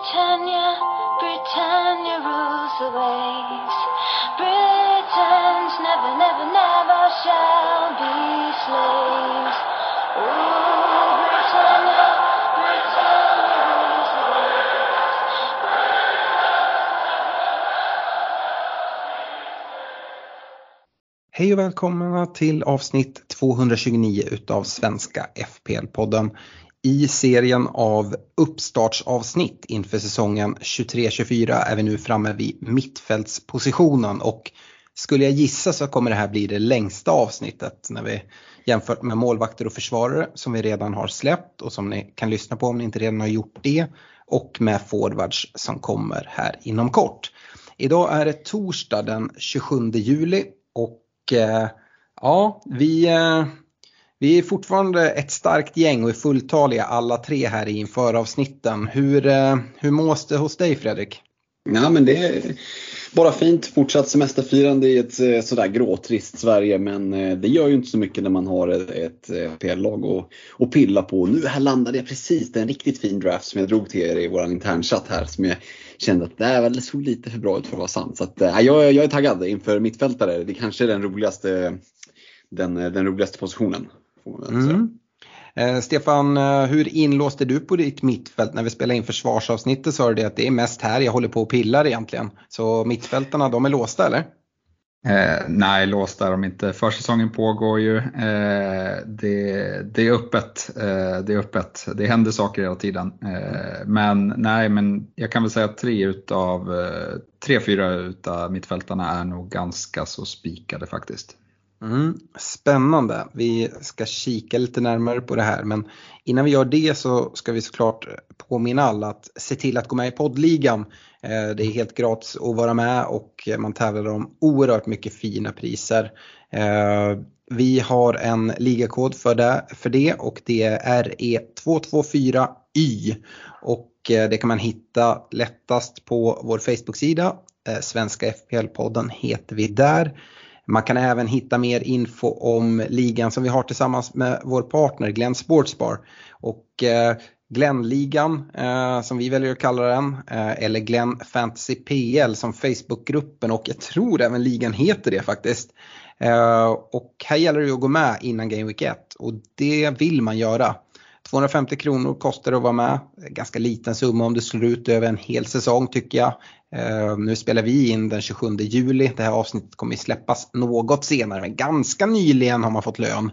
Britannia, Britannia rules the waves. Britons never, never, never shall be slaves. Oh, Britannia, Britannia rules the waves. Hej och välkomna till avsnitt 229 utav Svenska FPL-podden. I serien av uppstartsavsnitt inför säsongen 23-24 är vi nu framme vid mittfältspositionen och skulle jag gissa så kommer det här bli det längsta avsnittet när vi jämfört med målvakter och försvarare som vi redan har släppt och som ni kan lyssna på om ni inte redan har gjort det och med forwards som kommer här inom kort. Idag är det torsdag den 27 juli och eh, ja, vi, eh, vi är fortfarande ett starkt gäng och är fulltaliga alla tre här i införavsnitten. Hur, eh, hur mås det hos dig Fredrik? Ja men det är bara fint. Fortsatt semesterfirande i ett eh, sådär gråtrist Sverige men eh, det gör ju inte så mycket när man har ett, ett PL-lag att, att pilla på. Nu här landade jag precis, det är en riktigt fin draft som jag drog till er i vår internchatt här som jag kände att det här såg lite för bra ut för att vara sant. Så att, äh, jag, jag är taggad inför mittfältare. Det kanske är den roligaste, den, den roligaste positionen. Får man väl säga. Mm. Eh, Stefan, eh, hur inlåste du på ditt mittfält när vi spelade in försvarsavsnittet sa du det att det är mest här jag håller på och pillar egentligen. Så mittfältarna de är låsta eller? Eh, nej, låsta är de inte. Försäsongen pågår ju. Eh, det, det, är öppet. Eh, det är öppet. Det händer saker hela tiden. Eh, men nej, men jag kan väl säga att tre utav, eh, tre, fyra utav mittfältarna är nog ganska så spikade faktiskt. Mm, spännande. Vi ska kika lite närmare på det här men innan vi gör det så ska vi såklart påminna alla att se till att gå med i poddligan. Eh, det är helt gratis att vara med och man tävlar om oerhört mycket fina priser. Eh, vi har en ligakod för det, för det och det är e RE224Y och eh, det kan man hitta lättast på vår Facebook-sida. Svenska FPL-podden heter vi där. Man kan även hitta mer info om ligan som vi har tillsammans med vår partner Glenn Sportsbar. Och eh, Glenn-ligan eh, som vi väljer att kalla den, eh, eller Glenn Fantasy PL som Facebookgruppen och jag tror även ligan heter det faktiskt. Eh, och här gäller det att gå med innan Game Week 1 och det vill man göra. 250 kronor kostar det att vara med. Ganska liten summa om det slår ut över en hel säsong tycker jag. Eh, nu spelar vi in den 27 juli. Det här avsnittet kommer släppas något senare men ganska nyligen har man fått lön.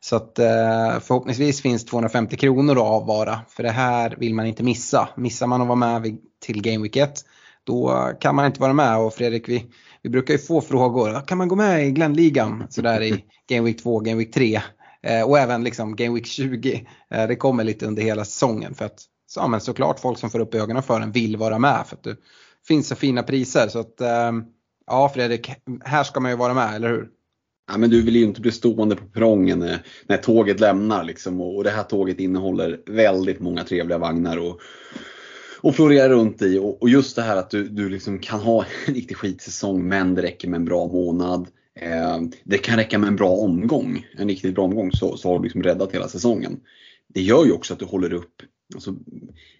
Så att eh, förhoppningsvis finns 250 kronor att avvara för det här vill man inte missa. Missar man att vara med till Game Week 1 då kan man inte vara med och Fredrik vi, vi brukar ju få frågor. Kan man gå med i Glenligan sådär i Game Week 2, Game Week 3? Eh, och även liksom Game Week 20. Det kommer lite under hela säsongen för att så, men såklart folk som får upp ögonen för en vill vara med för att du finns så fina priser. Så att, eh, ja Fredrik, här ska man ju vara med, eller hur? Ja, men du vill ju inte bli stående på perrongen när, när tåget lämnar liksom, och, och det här tåget innehåller väldigt många trevliga vagnar och, och florera runt i. Och, och just det här att du, du liksom kan ha en riktig skitsäsong men det räcker med en bra månad. Eh, det kan räcka med en bra omgång, en riktigt bra omgång så, så har du liksom räddat hela säsongen. Det gör ju också att du håller upp alltså,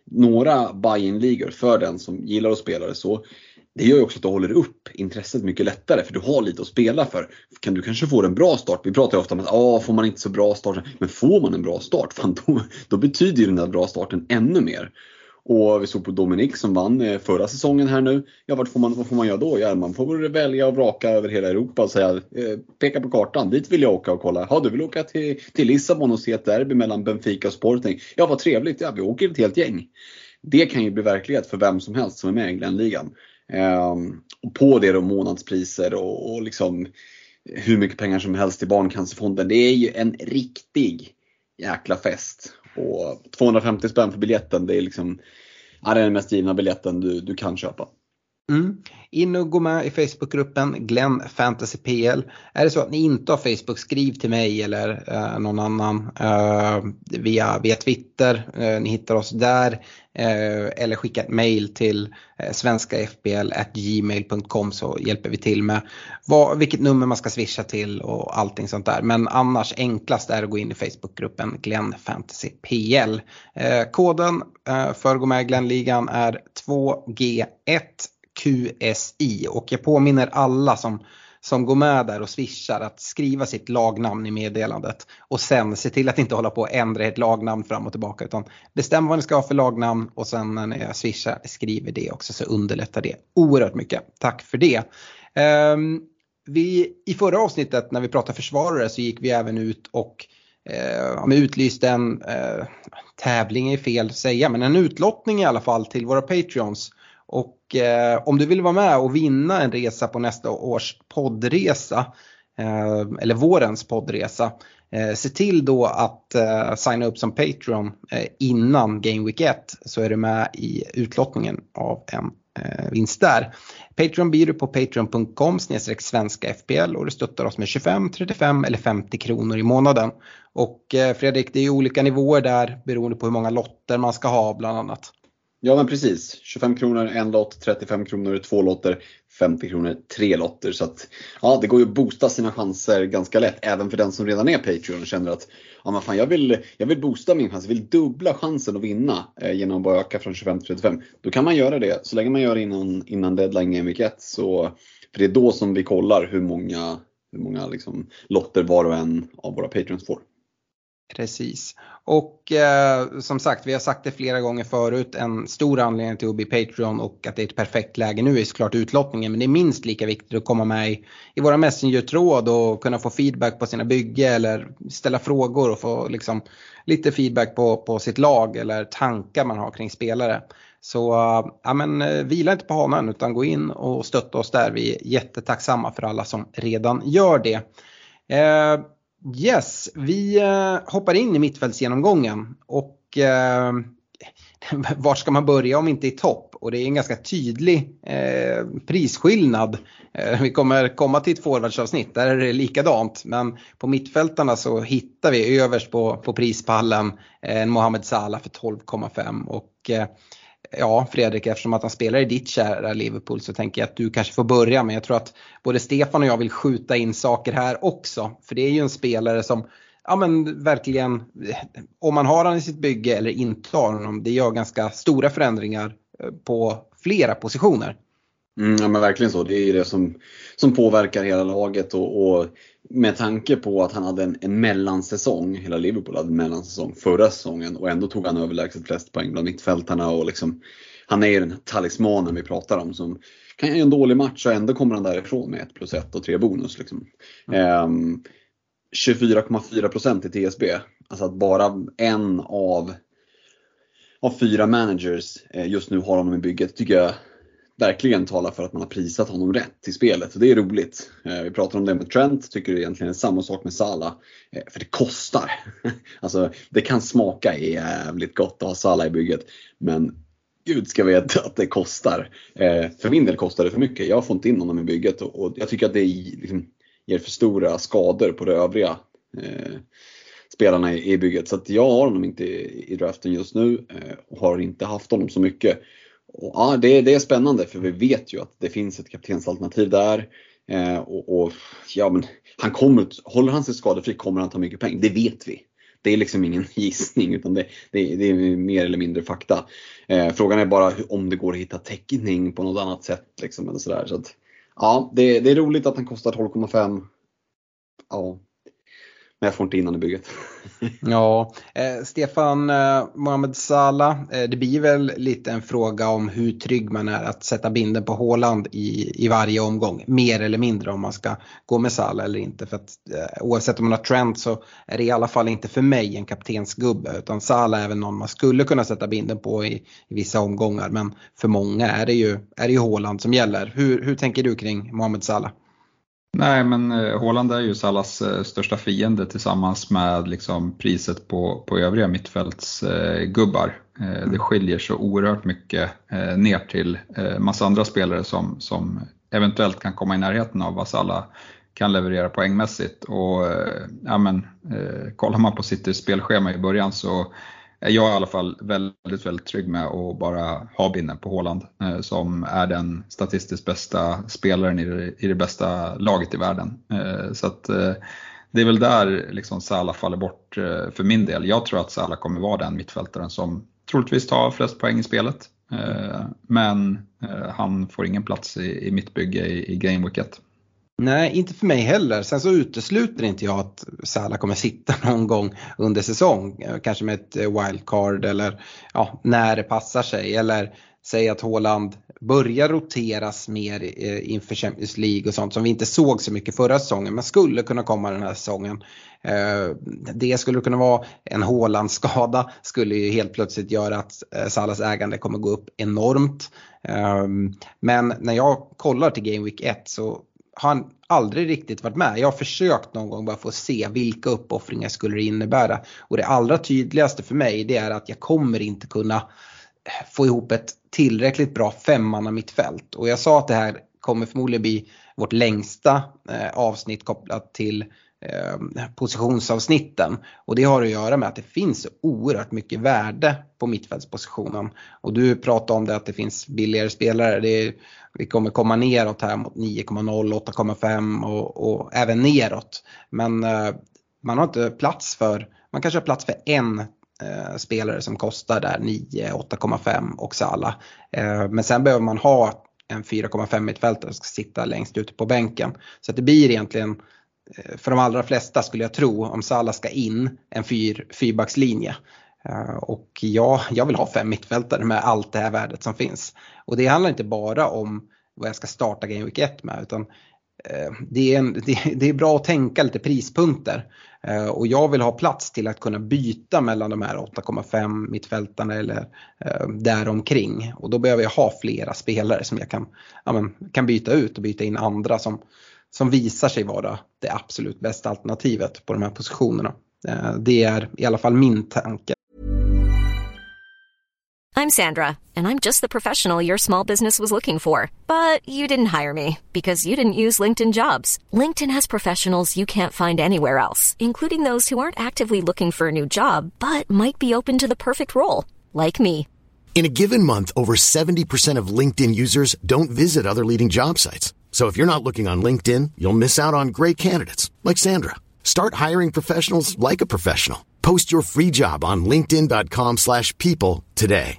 några buy-in-ligor för den som gillar att spela det så. Det gör ju också att du håller upp intresset mycket lättare för du har lite att spela för. Kan du kanske få en bra start? Vi pratar ju ofta om att ah, får man inte så bra start, men får man en bra start, fan, då, då betyder ju den där bra starten ännu mer. Och vi såg på Dominic som vann eh, förra säsongen här nu. Ja, vad får man, vad får man göra då? Ja, man får välja och vraka över hela Europa och säga, eh, peka på kartan, dit vill jag åka och kolla. Ja, du vill åka till, till Lissabon och se ett derby mellan Benfica och Sporting. Ja, vad trevligt, ja, vi åker ett helt gäng. Det kan ju bli verklighet för vem som helst som är med i Glenligan. Eh, och på det då månadspriser och, och liksom hur mycket pengar som helst till Barncancerfonden. Det är ju en riktig jäkla fest. Och 250 spänn för biljetten, det är liksom ja, det är den mest givna biljetten du, du kan köpa. Mm. In och gå med i Facebookgruppen Glenn Fantasy PL. Är det så att ni inte har Facebook, skriv till mig eller eh, någon annan eh, via, via Twitter. Eh, ni hittar oss där. Eh, eller skicka ett mail till eh, svenskafpl.gmail.com så hjälper vi till med vad, vilket nummer man ska swisha till och allting sånt där. Men annars enklast är att gå in i Facebookgruppen Glenn Fantasy PL. Eh, koden eh, för att gå med i Glennligan är 2G1 QSI och jag påminner alla som som går med där och swishar att skriva sitt lagnamn i meddelandet och sen se till att inte hålla på och ändra ert lagnamn fram och tillbaka utan bestäm vad ni ska ha för lagnamn och sen när ni swishar skriver det också så underlättar det oerhört mycket. Tack för det. Um, vi, I förra avsnittet när vi pratade försvarare så gick vi även ut och eh, utlyste en eh, tävling, är fel att säga, men en utlottning i alla fall till våra Patreons och eh, om du vill vara med och vinna en resa på nästa års poddresa, eh, eller vårens poddresa, eh, se till då att eh, signa upp som Patreon eh, innan Game Week 1 så är du med i utlottningen av en eh, vinst där. Patreon blir du på patreon.com svenska FPL och du stöttar oss med 25, 35 eller 50 kronor i månaden. Och eh, Fredrik, det är ju olika nivåer där beroende på hur många lotter man ska ha bland annat. Ja men precis. 25 kronor en lott, 35 kronor två lotter, 50 kronor tre lotter. Så att, ja, det går ju att boosta sina chanser ganska lätt även för den som redan är Patreon och känner att ja, men fan, jag, vill, jag vill boosta min chans, jag vill dubbla chansen att vinna eh, genom att bara öka från 25 till 35. Då kan man göra det så länge man gör det innan, innan deadline game week 1. Så, för det är då som vi kollar hur många, hur många liksom, lotter var och en av våra Patreons får. Precis. Och eh, som sagt, vi har sagt det flera gånger förut, en stor anledning till att bli Patreon och att det är ett perfekt läge nu är såklart utlottningen. Men det är minst lika viktigt att komma med i, i våra Messenger-tråd och kunna få feedback på sina bygge eller ställa frågor och få liksom, lite feedback på, på sitt lag eller tankar man har kring spelare. Så eh, ja, men, eh, vila inte på hanen utan gå in och stötta oss där. Vi är jättetacksamma för alla som redan gör det. Eh, Yes, vi eh, hoppar in i mittfältsgenomgången och eh, var ska man börja om inte i topp? Och det är en ganska tydlig eh, prisskillnad. Eh, vi kommer komma till ett forwardsavsnitt, där är det likadant. Men på mittfältarna så hittar vi överst på, på prispallen eh, Mohamed Salah för 12,5 och eh, ja, Fredrik, eftersom att han spelar i ditt kära Liverpool så tänker jag att du kanske får börja. Men jag tror att både Stefan och jag vill skjuta in saker här också. För det är ju en spelare som, ja men verkligen, om man har han i sitt bygge eller inte har honom, det gör ganska stora förändringar eh, på flera positioner. Mm, ja men verkligen så. Det är ju det som, som påverkar hela laget och, och med tanke på att han hade en, en mellansäsong, hela Liverpool hade en mellansäsong förra säsongen och ändå tog han överlägset flest poäng bland mittfältarna och liksom, han är ju den talismanen vi pratar om som kan göra en dålig match och ändå kommer han därifrån med 1 plus 1 och 3 bonus. Liksom. Mm. Um, 24,4% i TSB. Alltså att bara en av, av fyra managers eh, just nu har honom i bygget tycker jag verkligen talar för att man har prisat honom rätt i spelet. Och det är roligt. Eh, vi pratar om det med Trent, tycker det egentligen är samma sak med Salah. Eh, för det kostar. alltså det kan smaka jävligt gott att ha Salah i bygget. Men Gud ska veta att det kostar. Eh, för min del kostar det för mycket. Jag får inte in honom i bygget och jag tycker att det liksom ger för stora skador på de övriga eh, spelarna i bygget. Så jag har honom inte i draften just nu eh, och har inte haft honom så mycket. Och, ja, det, det är spännande för vi vet ju att det finns ett kaptensalternativ där. Eh, och, och, ja, men han kommer, håller han sig skadefri kommer han ta mycket pengar, det vet vi. Det är liksom ingen gissning utan det, det, det är mer eller mindre fakta. Eh, frågan är bara om det går att hitta täckning på något annat sätt. Liksom, eller sådär. Så att, ja, det, det är roligt att han kostar 12,5. Ja, men jag får inte in honom i bygget. ja, eh, Stefan eh, Mohamed Salah, eh, det blir väl lite en fråga om hur trygg man är att sätta binden på Håland i, i varje omgång. Mer eller mindre om man ska gå med Salah eller inte. För att, eh, oavsett om man har Trent så är det i alla fall inte för mig en kaptensgubbe. Utan Salah är väl någon man skulle kunna sätta binden på i, i vissa omgångar. Men för många är det ju, är det ju Håland som gäller. Hur, hur tänker du kring Mohamed Salah? Nej, men eh, Håland är ju Salas eh, största fiende tillsammans med liksom priset på, på övriga mittfältsgubbar. Det mm. skiljer så oerhört mycket ner till massa andra spelare som, som eventuellt kan komma i närheten av vad Salah kan leverera poängmässigt. Och, ja, men, kollar man på Citys spelschema i början så Eh, jag är i alla fall väldigt, väldigt trygg med att bara ha binden på Håland eh, som är den statistiskt bästa spelaren i det, i det bästa laget i världen. Eh, så att, det är väl där liksom Salah faller bort för min del. Jag tror att Salah kommer vara den mittfältaren som troligtvis tar flest poäng i spelet. Men han får ingen plats i, i mitt bygge i, i Game Week 1. Nej, inte för mig heller. Sen så utesluter inte jag att Salah kommer sitta någon gång under säsong. Kanske med ett eh, wildcard eller ja, när det passar sig. Eller säg att Håland börjar roteras mer eh, inför Champions League och sånt som vi inte såg så mycket förra säsongen men skulle kunna komma den här säsongen. Eh, det skulle kunna vara en Håland-skada skulle ju helt plötsligt göra att Salas ägande kommer gå upp enormt. Ehm, men när jag kollar till Game Week 1 så har han aldrig riktigt varit med. Jag har försökt någon gång bara få se vilka uppoffringar skulle det innebära. Och det allra tydligaste för mig det är att jag kommer inte kunna få ihop ett tillräckligt bra femmanna mittfält. Och jag sa att det här kommer förmodligen bli vårt längsta eh, avsnitt kopplat till eh, Eh, positionsavsnitten. Och det har att göra med att det finns oerhört mycket värde på mittfältspositionen. Och du pratade om det att det finns billigare spelare. Det är, vi kommer komma neråt här mot 9,0, 8,5 och, och även neråt. Men eh, man har inte plats för, man kanske har plats för en eh, spelare som kostar där 9, 8,5 och Sala. Eh, men sen behöver man ha en 4,5 mittfältare som ska sitta längst ute på bänken. Så att det blir egentligen eh, Eh, för de allra flesta skulle jag tro om Salah ska in en fyr, fyrbackslinje. Eh, och ja, jag vill ha fem mittfältare med allt det här värdet som finns. Och det handlar inte bara om vad jag ska starta Game Week 1 med utan eh, det är, en, det, det är bra att tänka lite prispunkter. Och jag vill ha plats till att kunna byta mellan de här 8,5 mittfältarna eller däromkring. Och då behöver jag ha flera spelare som jag kan, ja, men, kan byta ut och byta in andra som, som visar sig vara det absolut bästa alternativet på de här positionerna. Det är i alla fall min tanke. I'm Sandra, and I'm just the professional your small business was looking for. But you didn't hire me because you didn't use LinkedIn jobs. LinkedIn has professionals you can't find anywhere else, including those who aren't actively looking for a new job but might be open to the perfect role, like me. In a given month, over 70% of LinkedIn users don't visit other leading job sites. So if you're not looking on LinkedIn, you'll miss out on great candidates like Sandra. Start hiring professionals like a professional. Post your free job on linkedin.com/people today.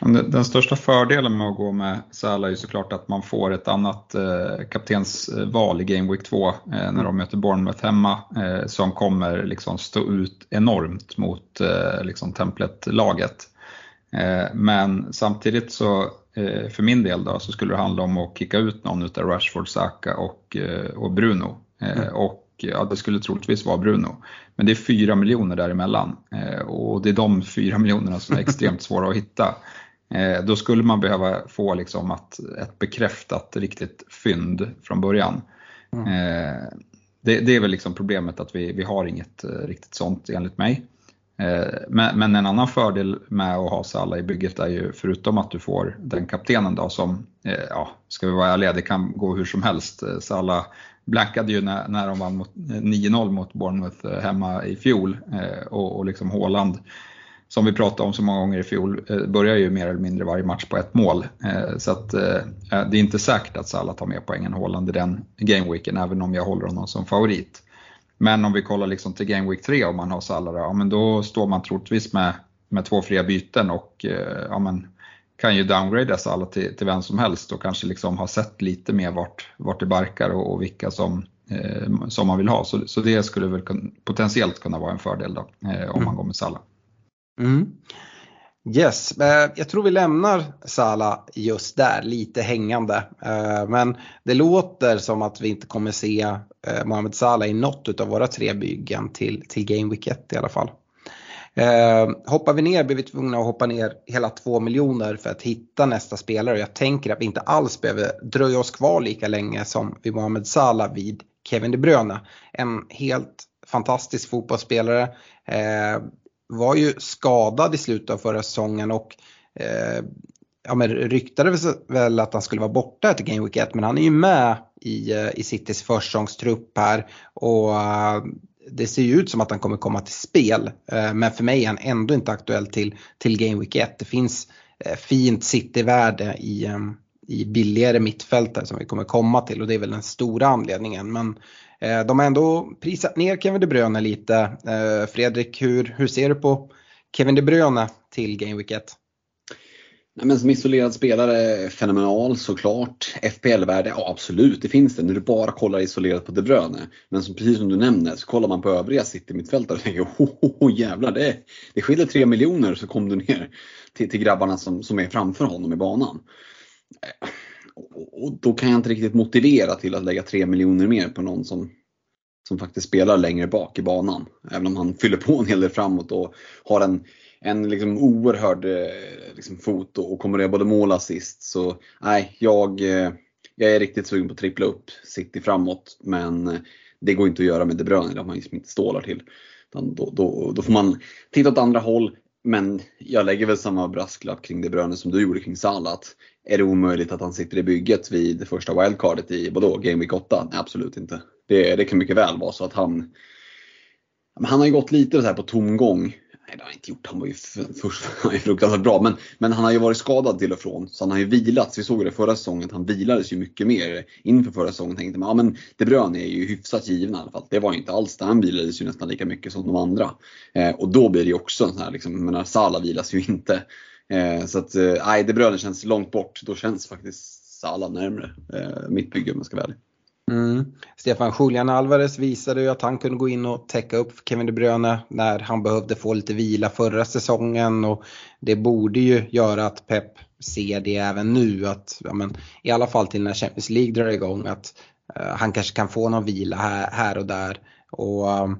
Den största fördelen med att gå med Salah är ju såklart att man får ett annat eh, kaptensval i Game Week 2 eh, när de möter Bournemouth hemma eh, som kommer liksom stå ut enormt mot eh, liksom templet-laget. Eh, men samtidigt så eh, för min del då så skulle det handla om att kicka ut någon utav Rashford, Saka och, och Bruno. Mm. Och ja, det skulle troligtvis vara Bruno. Men det är fyra miljoner däremellan och det är de fyra miljonerna som är extremt svåra att hitta. Eh, då skulle man behöva få liksom att, ett bekräftat riktigt fynd från början. Mm. Eh, det, det, är väl liksom problemet att vi, vi har inget eh, riktigt sånt enligt mig. Eh, men, men, en annan fördel med att ha Salah i bygget är ju förutom att du får den kaptenen då som, eh, ja, ska vi vara ärliga, det kan gå hur som helst. Eh, Salah blackade ju när, när de vann 9-0 mot Bournemouth hemma i fjol och, och liksom Håland som vi pratade om så många gånger i fjol, börjar ju mer eller mindre varje match på ett mål. Så att det är inte säkert att Salah tar mer poäng än Haaland i den gameweeken, även om jag håller honom som favorit. Men om vi kollar liksom till Game Week 3 om man har Salah, ja, men då står man troligtvis med, med två fria byten och ja, men, kan ju downgrada Salah till, till vem som helst och kanske liksom ha sett lite mer vart, vart det barkar och, och vilka som, eh, som man vill ha. Så, så det skulle väl potentiellt kunna vara en fördel då, eh, om man går med Salah. Mm. Yes, eh, jag tror vi lämnar Sala just där, lite hängande. Eh, men det låter som att vi inte kommer se eh, Mohamed Salah i något av våra tre byggen till, till Game Week 1 i alla fall. hoppar vi ner blir vi tvungna att hoppa ner hela 2 miljoner för att hitta nästa spelare. Jag tänker att vi inte alls behöver dröja oss kvar lika länge som vid Mohamed Salah vid Kevin De Bruyne. En helt fantastisk fotbollsspelare var ju skadad i slutet av förra säsongen och eh, ja, men ryktades väl att han skulle vara borta till Game Week 1 men han är ju med i, eh, i Citys försäsongstrupp här och eh, det ser ju ut som att han kommer komma till spel. Eh, men för mig är han ändå inte aktuell till, till Game Week 1. Det finns fint City-värde i, ehm, i billigare mittfältare som vi kommer komma till och det är väl den stora anledningen. Men Eh, de har ändå prisat ner Kevin De Bruyne lite. Eh, Fredrik, hur, hur ser du på Kevin De Bruyne till Game Week 1? Nej, men som isolerad spelare, fenomenal såklart. FPL-värde, ja absolut, det finns det. När du bara kollar isolerat på De Bruyne. Men som, precis som du nämner, så kollar man på övriga City-mittfältare och tänker oh, oh, oh, jävlar, det, det skiljer 3 miljoner så kom du ner till, till grabbarna som, som är framför honom i banan. Eh, och då kan jag inte riktigt motivera till att lägga 3 miljoner mer på någon som, som faktiskt spelar längre bak i banan. Även om han fyller på en hel del framåt och har en en liksom oerhörd eh, liksom, fot och kommer att göra både mål och assist. Så nej, jag, eh, jag är riktigt sugen på att trippla upp City framåt. Men det går inte att göra med De Bruyne, det har man liksom inte stålar till. Då, då, då får man titta åt andra håll. Men jag lägger väl samma brasklapp kring De Bruyne som du gjorde kring Salah. Är det omöjligt att han sitter i bygget vid det första wildcardet i vadå, Game Week 8? Nej, absolut inte. Det, det kan mycket väl vara så att han han har ju gått lite så här på tomgång Nej, det har han inte gjort. Han var ju först, han fruktansvärt bra. Men, men han har ju varit skadad till och från. Så han har ju vilats. Vi såg det förra säsongen. Han vilades ju mycket mer inför förra säsongen. Tänkte man, ja men De Bruyne är ju hyfsat givna i alla fall. Det var ju inte alls det. Han vilades ju nästan lika mycket som de andra. Eh, och då blir det ju också en sån här, liksom, menar, Salah vilas ju inte. Eh, så att, eh, nej, De Bruyne känns långt bort. Då känns faktiskt Salah närmre eh, mitt bygge om jag ska vara ärlig. Mm. Stefan Julian Alvarez visade ju att han kunde gå in och täcka upp för Kevin De Bruyne när han behövde få lite vila förra säsongen och det borde ju göra att Pep ser det även nu att ja, men, i alla fall till när Champions League drar igång att uh, han kanske kan få någon vila här, här och där. Och uh,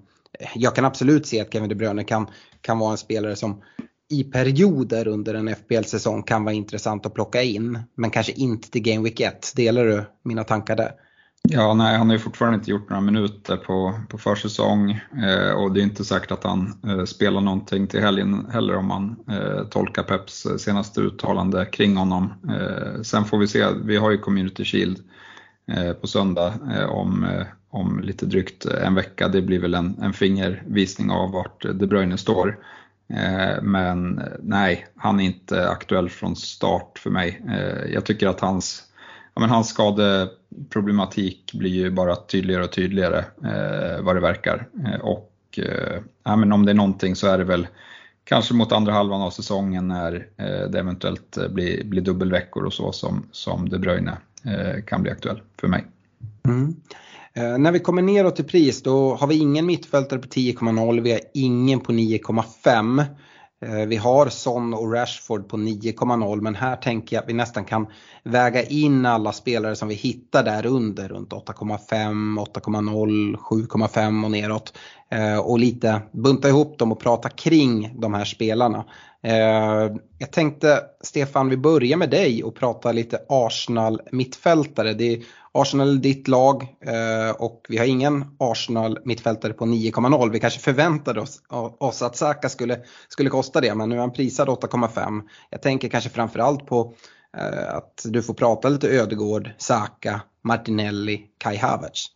jag kan absolut se att Kevin De Bruyne kan, kan vara en spelare som i perioder under en FPL-säsong kan vara intressant att plocka in. Men kanske inte till Game Week 1. Delar du mina tankar där? Ja, nej, han har ju fortfarande inte gjort några minuter på, på försäsong eh, och det är inte säkert att han eh, spelar någonting till helgen heller om man eh, tolkar Peps eh, senaste uttalande kring honom. Eh, sen får vi se, vi har ju Community Shield eh, på söndag eh, om, eh, om lite drygt en vecka. Det blir väl en, en fingervisning av vart De Bruyne står. Eh, men nej, han är inte aktuell från start för mig. Jag tycker att hans ja, men hans skadeproblematik blir ju bara tydligare och tydligare eh, vad det verkar. Eh, och eh, ja, men om det är någonting så är det väl kanske mot andra halvan av säsongen när eh, det eventuellt eh, blir, blir dubbelveckor och så som, som De Bruyne eh, kan bli aktuell för mig. Mm. Eh, när vi kommer neråt i pris då har vi ingen mittfältare på 10,0, vi har ingen på 9,5. Eh, vi har Son och Rashford på 9,0 men här tänker jag att vi nästan kan väga in alla spelare som vi hittar där under runt 8,5, 8,0, 7,5 och neråt. Eh, och lite bunta ihop dem och prata kring de här spelarna. Eh, jag tänkte Stefan vi börjar med dig och prata lite Arsenal mittfältare. Det Arsenal är ditt lag eh, och vi har ingen Arsenal mittfältare på 9,0. Vi kanske förväntade oss, oss att Saka skulle, skulle kosta det men nu är han prisad 8,5. Jag tänker kanske framförallt på eh, att du får prata lite Ödegård, Saka, Martinelli, Kai Havertz.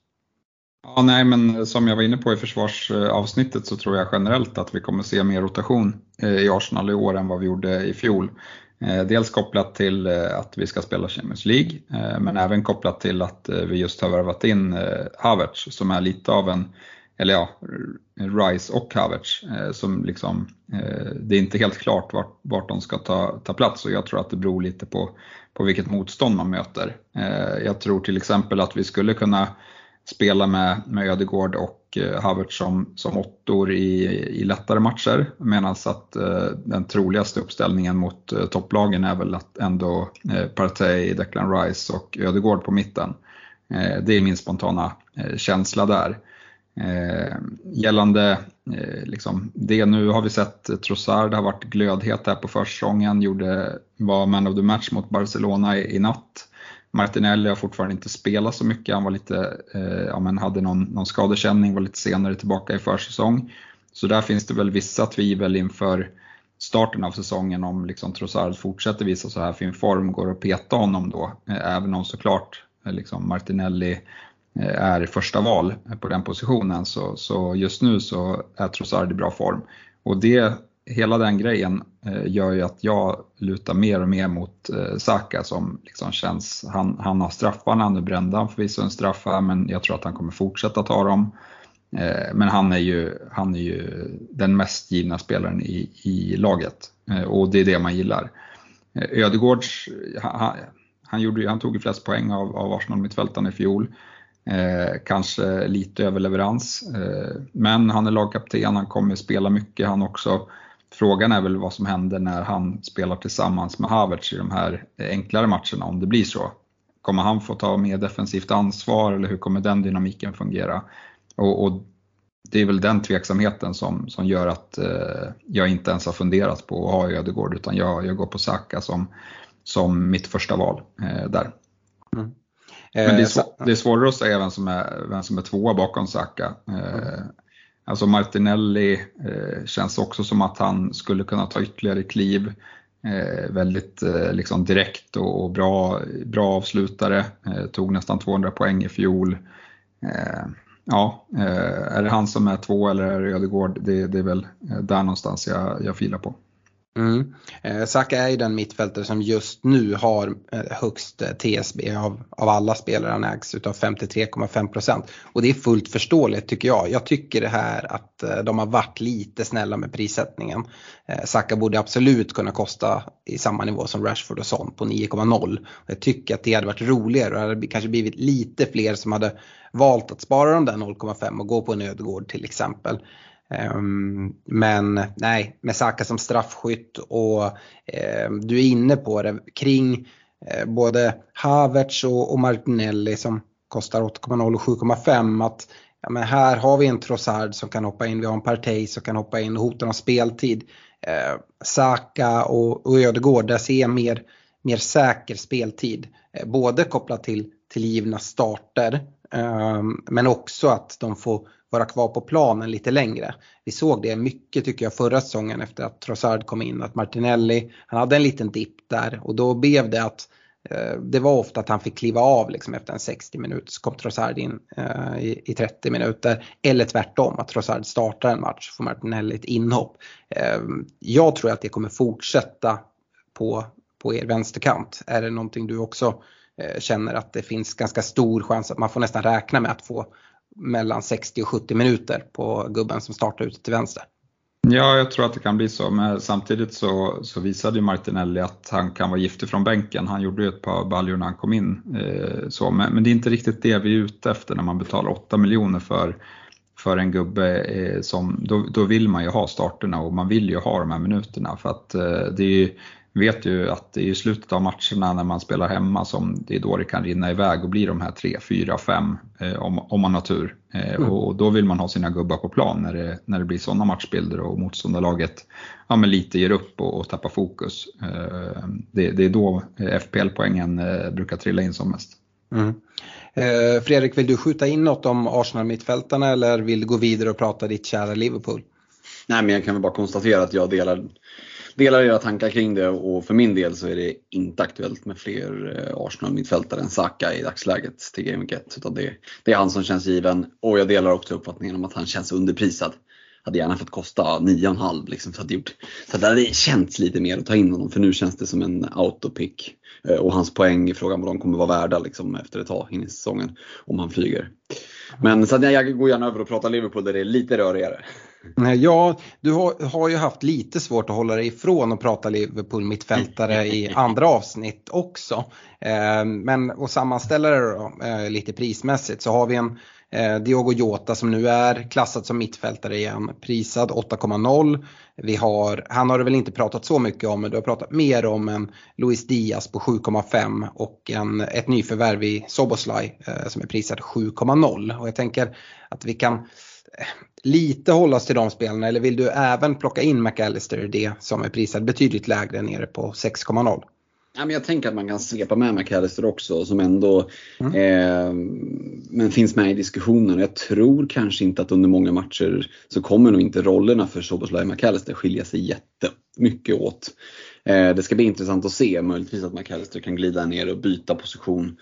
Ja, nej, men som jag var inne på i försvarsavsnittet så tror jag generellt att vi kommer se mer rotation eh, i Arsenal i år än vad vi gjorde i fjol. Eh, dels kopplat till eh, att vi ska spela Champions League, men även kopplat till att vi just har värvat in Havertz som är lite av en, eller ja, Rice och Havertz som liksom, det är inte helt klart vart, vart de ska ta, ta plats och jag tror att det beror lite på, på vilket motstånd man möter. Jag tror till exempel att vi skulle kunna spela med, med Ödegård och eh, Havertz som, som åttor i, i lättare matcher. Medan att eh, den troligaste uppställningen mot eh, topplagen är väl att ändå eh, Partey, Declan Rice och Ödegård på mitten. Eh, det är min spontana eh, känsla där. Eh, gällande eh, liksom, det nu har vi sett eh, Trossard har varit glödhet här på försäsongen, gjorde, var man of the match mot Barcelona i, i natt. Martinelli har fortfarande inte spelat så mycket. Han var lite, eh, ja, men hade någon, någon skadekänning, var lite senare tillbaka i försäsong. Så där finns det väl vissa tvivel inför starten av säsongen om liksom Trossard fortsätter visa så här fin form, går att peta honom då. Eh, även om såklart eh, liksom Martinelli eh, är första val på den positionen så, så just nu så är Trossard i bra form. Och det hela den grejen eh, gör ju att jag lutar mer och mer mot eh, Saka som liksom känns, han, han har straffarna, nu brände han förvisso en straff här men jag tror att han kommer fortsätta ta dem. Eh, men han är, ju, han är ju den mest givna spelaren i, i laget och det är det man gillar. Eh, Ödegårds, han, han, gjorde, han tog ju flest poäng av, av Arsenal-mittfältarna i fjol. Eh, kanske lite överleverans, eh, men han är lagkapten, han kommer spela mycket han också. Frågan är väl vad som händer när han spelar tillsammans med Havertz i de här enklare matcherna, om det blir så. Kommer han få ta mer defensivt ansvar eller hur kommer den dynamiken fungera? Och, och det är väl den tveksamheten som, som gör att eh, jag inte ens har funderat på att ha Ödegård utan jag, jag går på Saka som, som mitt första val eh, där. Mm. Men det är, svår, det är svårare att säga vem som är, vem som är tvåa bakom Saka. Mm. Alltså Martinelli eh, känns också som att han skulle kunna ta ytterligare kliv. Eh, väldigt eh, liksom direkt och, och, bra, bra avslutare. Eh, tog nästan 200 poäng i fjol. Eh, ja, eh, är det han som är två eller är det Ödegård? Det, det är väl eh, där någonstans jag, jag filar på. Mm. Eh, Saka är ju den mittfältare som just nu har eh, högst eh, TSB av, av alla spelare han ägs utav 53,5% och det är fullt förståeligt tycker jag. Jag tycker det här att eh, de har varit lite snälla med prissättningen. Eh, Saka borde absolut kunna kosta i samma nivå som Rashford och Son på 9,0. Jag tycker att det hade varit roligare och det hade kanske blivit lite fler som hade valt att spara de där 0,5 och gå på en Ödegård till exempel. Ehm, men nej, med Saka som straffskytt och ehm, du är inne på det kring eh, både Havertz och, och, Martinelli som kostar 8,0 och 7,5 att ja, men här har vi en Trossard som kan hoppa in, vi har en Partey som kan hoppa in och hota om speltid. Eh, Saka och, och Ödegård, där ser jag mer, mer säker speltid. Eh, både kopplat till, till givna starter Ehm, men också att de får vara kvar på planen lite längre. Vi såg det mycket tycker jag förra säsongen efter att Trossard kom in, att Martinelli, han hade en liten dipp där och då blev det att eh, det var ofta att han fick kliva av liksom efter en 60 minuter så kom Trossard in eh, i, i, 30 minuter. Eller tvärtom, att Trossard startar en match får Martinelli ett inhopp. Eh, jag tror att det kommer fortsätta på, på er vänsterkant. Är det någonting du också eh, Eh, känner att det finns ganska stor chans att man får nästan räkna med att få mellan 60 och 70 minuter på gubben som startar ute till vänster. Ja, jag tror att det kan bli så, men samtidigt så, så visade ju Martinelli att han kan vara giftig från bänken. Han gjorde ju ett par baljor när han kom in. Eh, så, men, men, det är inte riktigt det vi är ute efter när man betalar 8 miljoner för, för en gubbe. Eh, som, då, då vill man ju ha starterna och man vill ju ha de här minuterna för att eh, det är ju vet ju att det är i slutet av matcherna när man spelar hemma som det är då det kan rinna iväg och bli de här 3, 4, 5 om, om man har tur. Eh, mm. Och då vill man ha sina gubbar på plan när det, när det blir sådana matchbilder och motståndarlaget ja, men lite ger upp och, och tappar fokus. Eh, det, det, är då FPL-poängen eh, brukar trilla in som mest. Mm. Eh, Fredrik, vill du skjuta in något om Arsenal-mittfältarna eller vill du gå vidare och prata ditt kära Liverpool? Nej, men jag kan väl bara konstatera att jag delar delar era tankar kring det och för min del så är det inte aktuellt med fler eh, Arsenal-mittfältare än Saka i dagsläget till Game 1. Utan det, det är han som känns given och jag delar också uppfattningen om att han känns underprisad. Hade gärna fått kosta 9,5 liksom, så, hade gjort, så det hade känts lite mer att ta in honom för nu känns det som en autopick. Eh, och hans poäng i frågan vad de kommer vara värda liksom, efter ett tag in i säsongen om han flyger. Men så jag går gärna över och pratar Liverpool där det är lite rörigare. Ja, du har, har, ju haft lite svårt att hålla dig ifrån att prata Liverpool mittfältare i andra avsnitt också. Eh, men att sammanställa det då, eh, lite prismässigt så har vi en eh, Diogo Jota som nu är klassad som mittfältare igen, prisad 8,0. Vi har, han har du väl inte pratat så mycket om, men du har pratat mer om en Luis Diaz på 7,5 och en, ett nyförvärv i Soboslaj eh, som är prisad 7,0. Och jag tänker att vi kan eh, lite hålla oss till de spelarna eller vill du även plocka in McAllister det som är prisad betydligt lägre nere på 6,0? Ja, men jag tänker att man kan svepa med McAllister också som ändå mm. eh, men finns med i diskussionen. Jag tror kanske inte att under många matcher så kommer nog inte rollerna för Soboslaj och McAllister skilja sig jättemycket åt. Eh, det ska bli intressant att se, möjligtvis att McAllister kan glida ner och byta position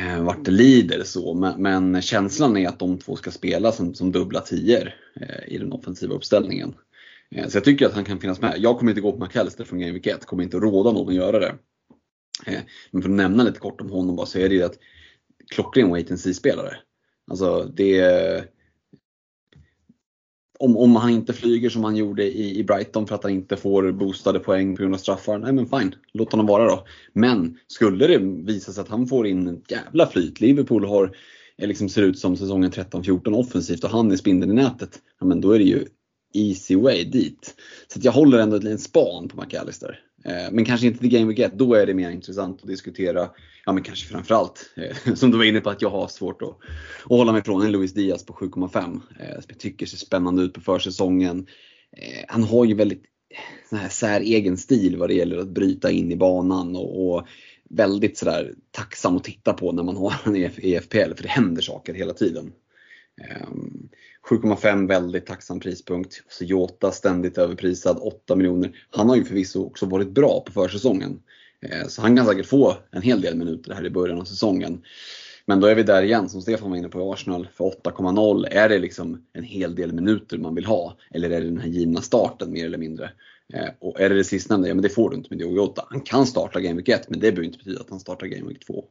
Eh, vart det lider så. Men, men, känslan är att de två ska spela som, som dubbla tior eh, i den offensiva uppställningen. Eh, så jag tycker att han kan finnas med. Jag kommer inte gå på McAllister från Game Week 1, kommer inte råda någon att göra det. Eh, men för att nämna lite kort om honom bara så är det ju att klockren wait and see-spelare. Alltså det om, om han inte flyger som han gjorde i, i Brighton för att han inte får boostade poäng på grund av straffar, nej men fine, låt honom vara då. Men skulle det visa sig att han får in ett jävla flyt, Liverpool har, eh, liksom ser ut som säsongen 13-14 offensivt och han är spindeln i nätet, ja men då är det ju easy way dit. Så jag håller ändå ett litet span på McAllister. Eh, men kanske inte the game we get, då är det mer intressant att diskutera, ja men kanske framförallt, eh, som du var inne på att jag har svårt att, att hålla mig från, en Luis Diaz på 7,5. Eh, som jag tycker ser spännande ut på försäsongen. Eh, han har ju väldigt eh, sån här säregen stil vad det gäller att bryta in i banan och, och väldigt sådär tacksam att titta på när man har en i FPL för det händer saker hela tiden. Ehm, 7,5 väldigt tacksam prispunkt. Så Jota ständigt överprisad, 8 miljoner. Han har ju förvisso också varit bra på försäsongen. Ehm, så han kan säkert få en hel del minuter här i början av säsongen. Men då är vi där igen, som Stefan var inne på i Arsenal, för 8,0. Är det liksom en hel del minuter man vill ha? Eller är det den här givna starten mer eller mindre? Ehm, och är det det sistnämnda, ja men det får du inte med Diogo Jota. Han kan starta Game Week 1, men det behöver inte betyda att han startar Game Week 2.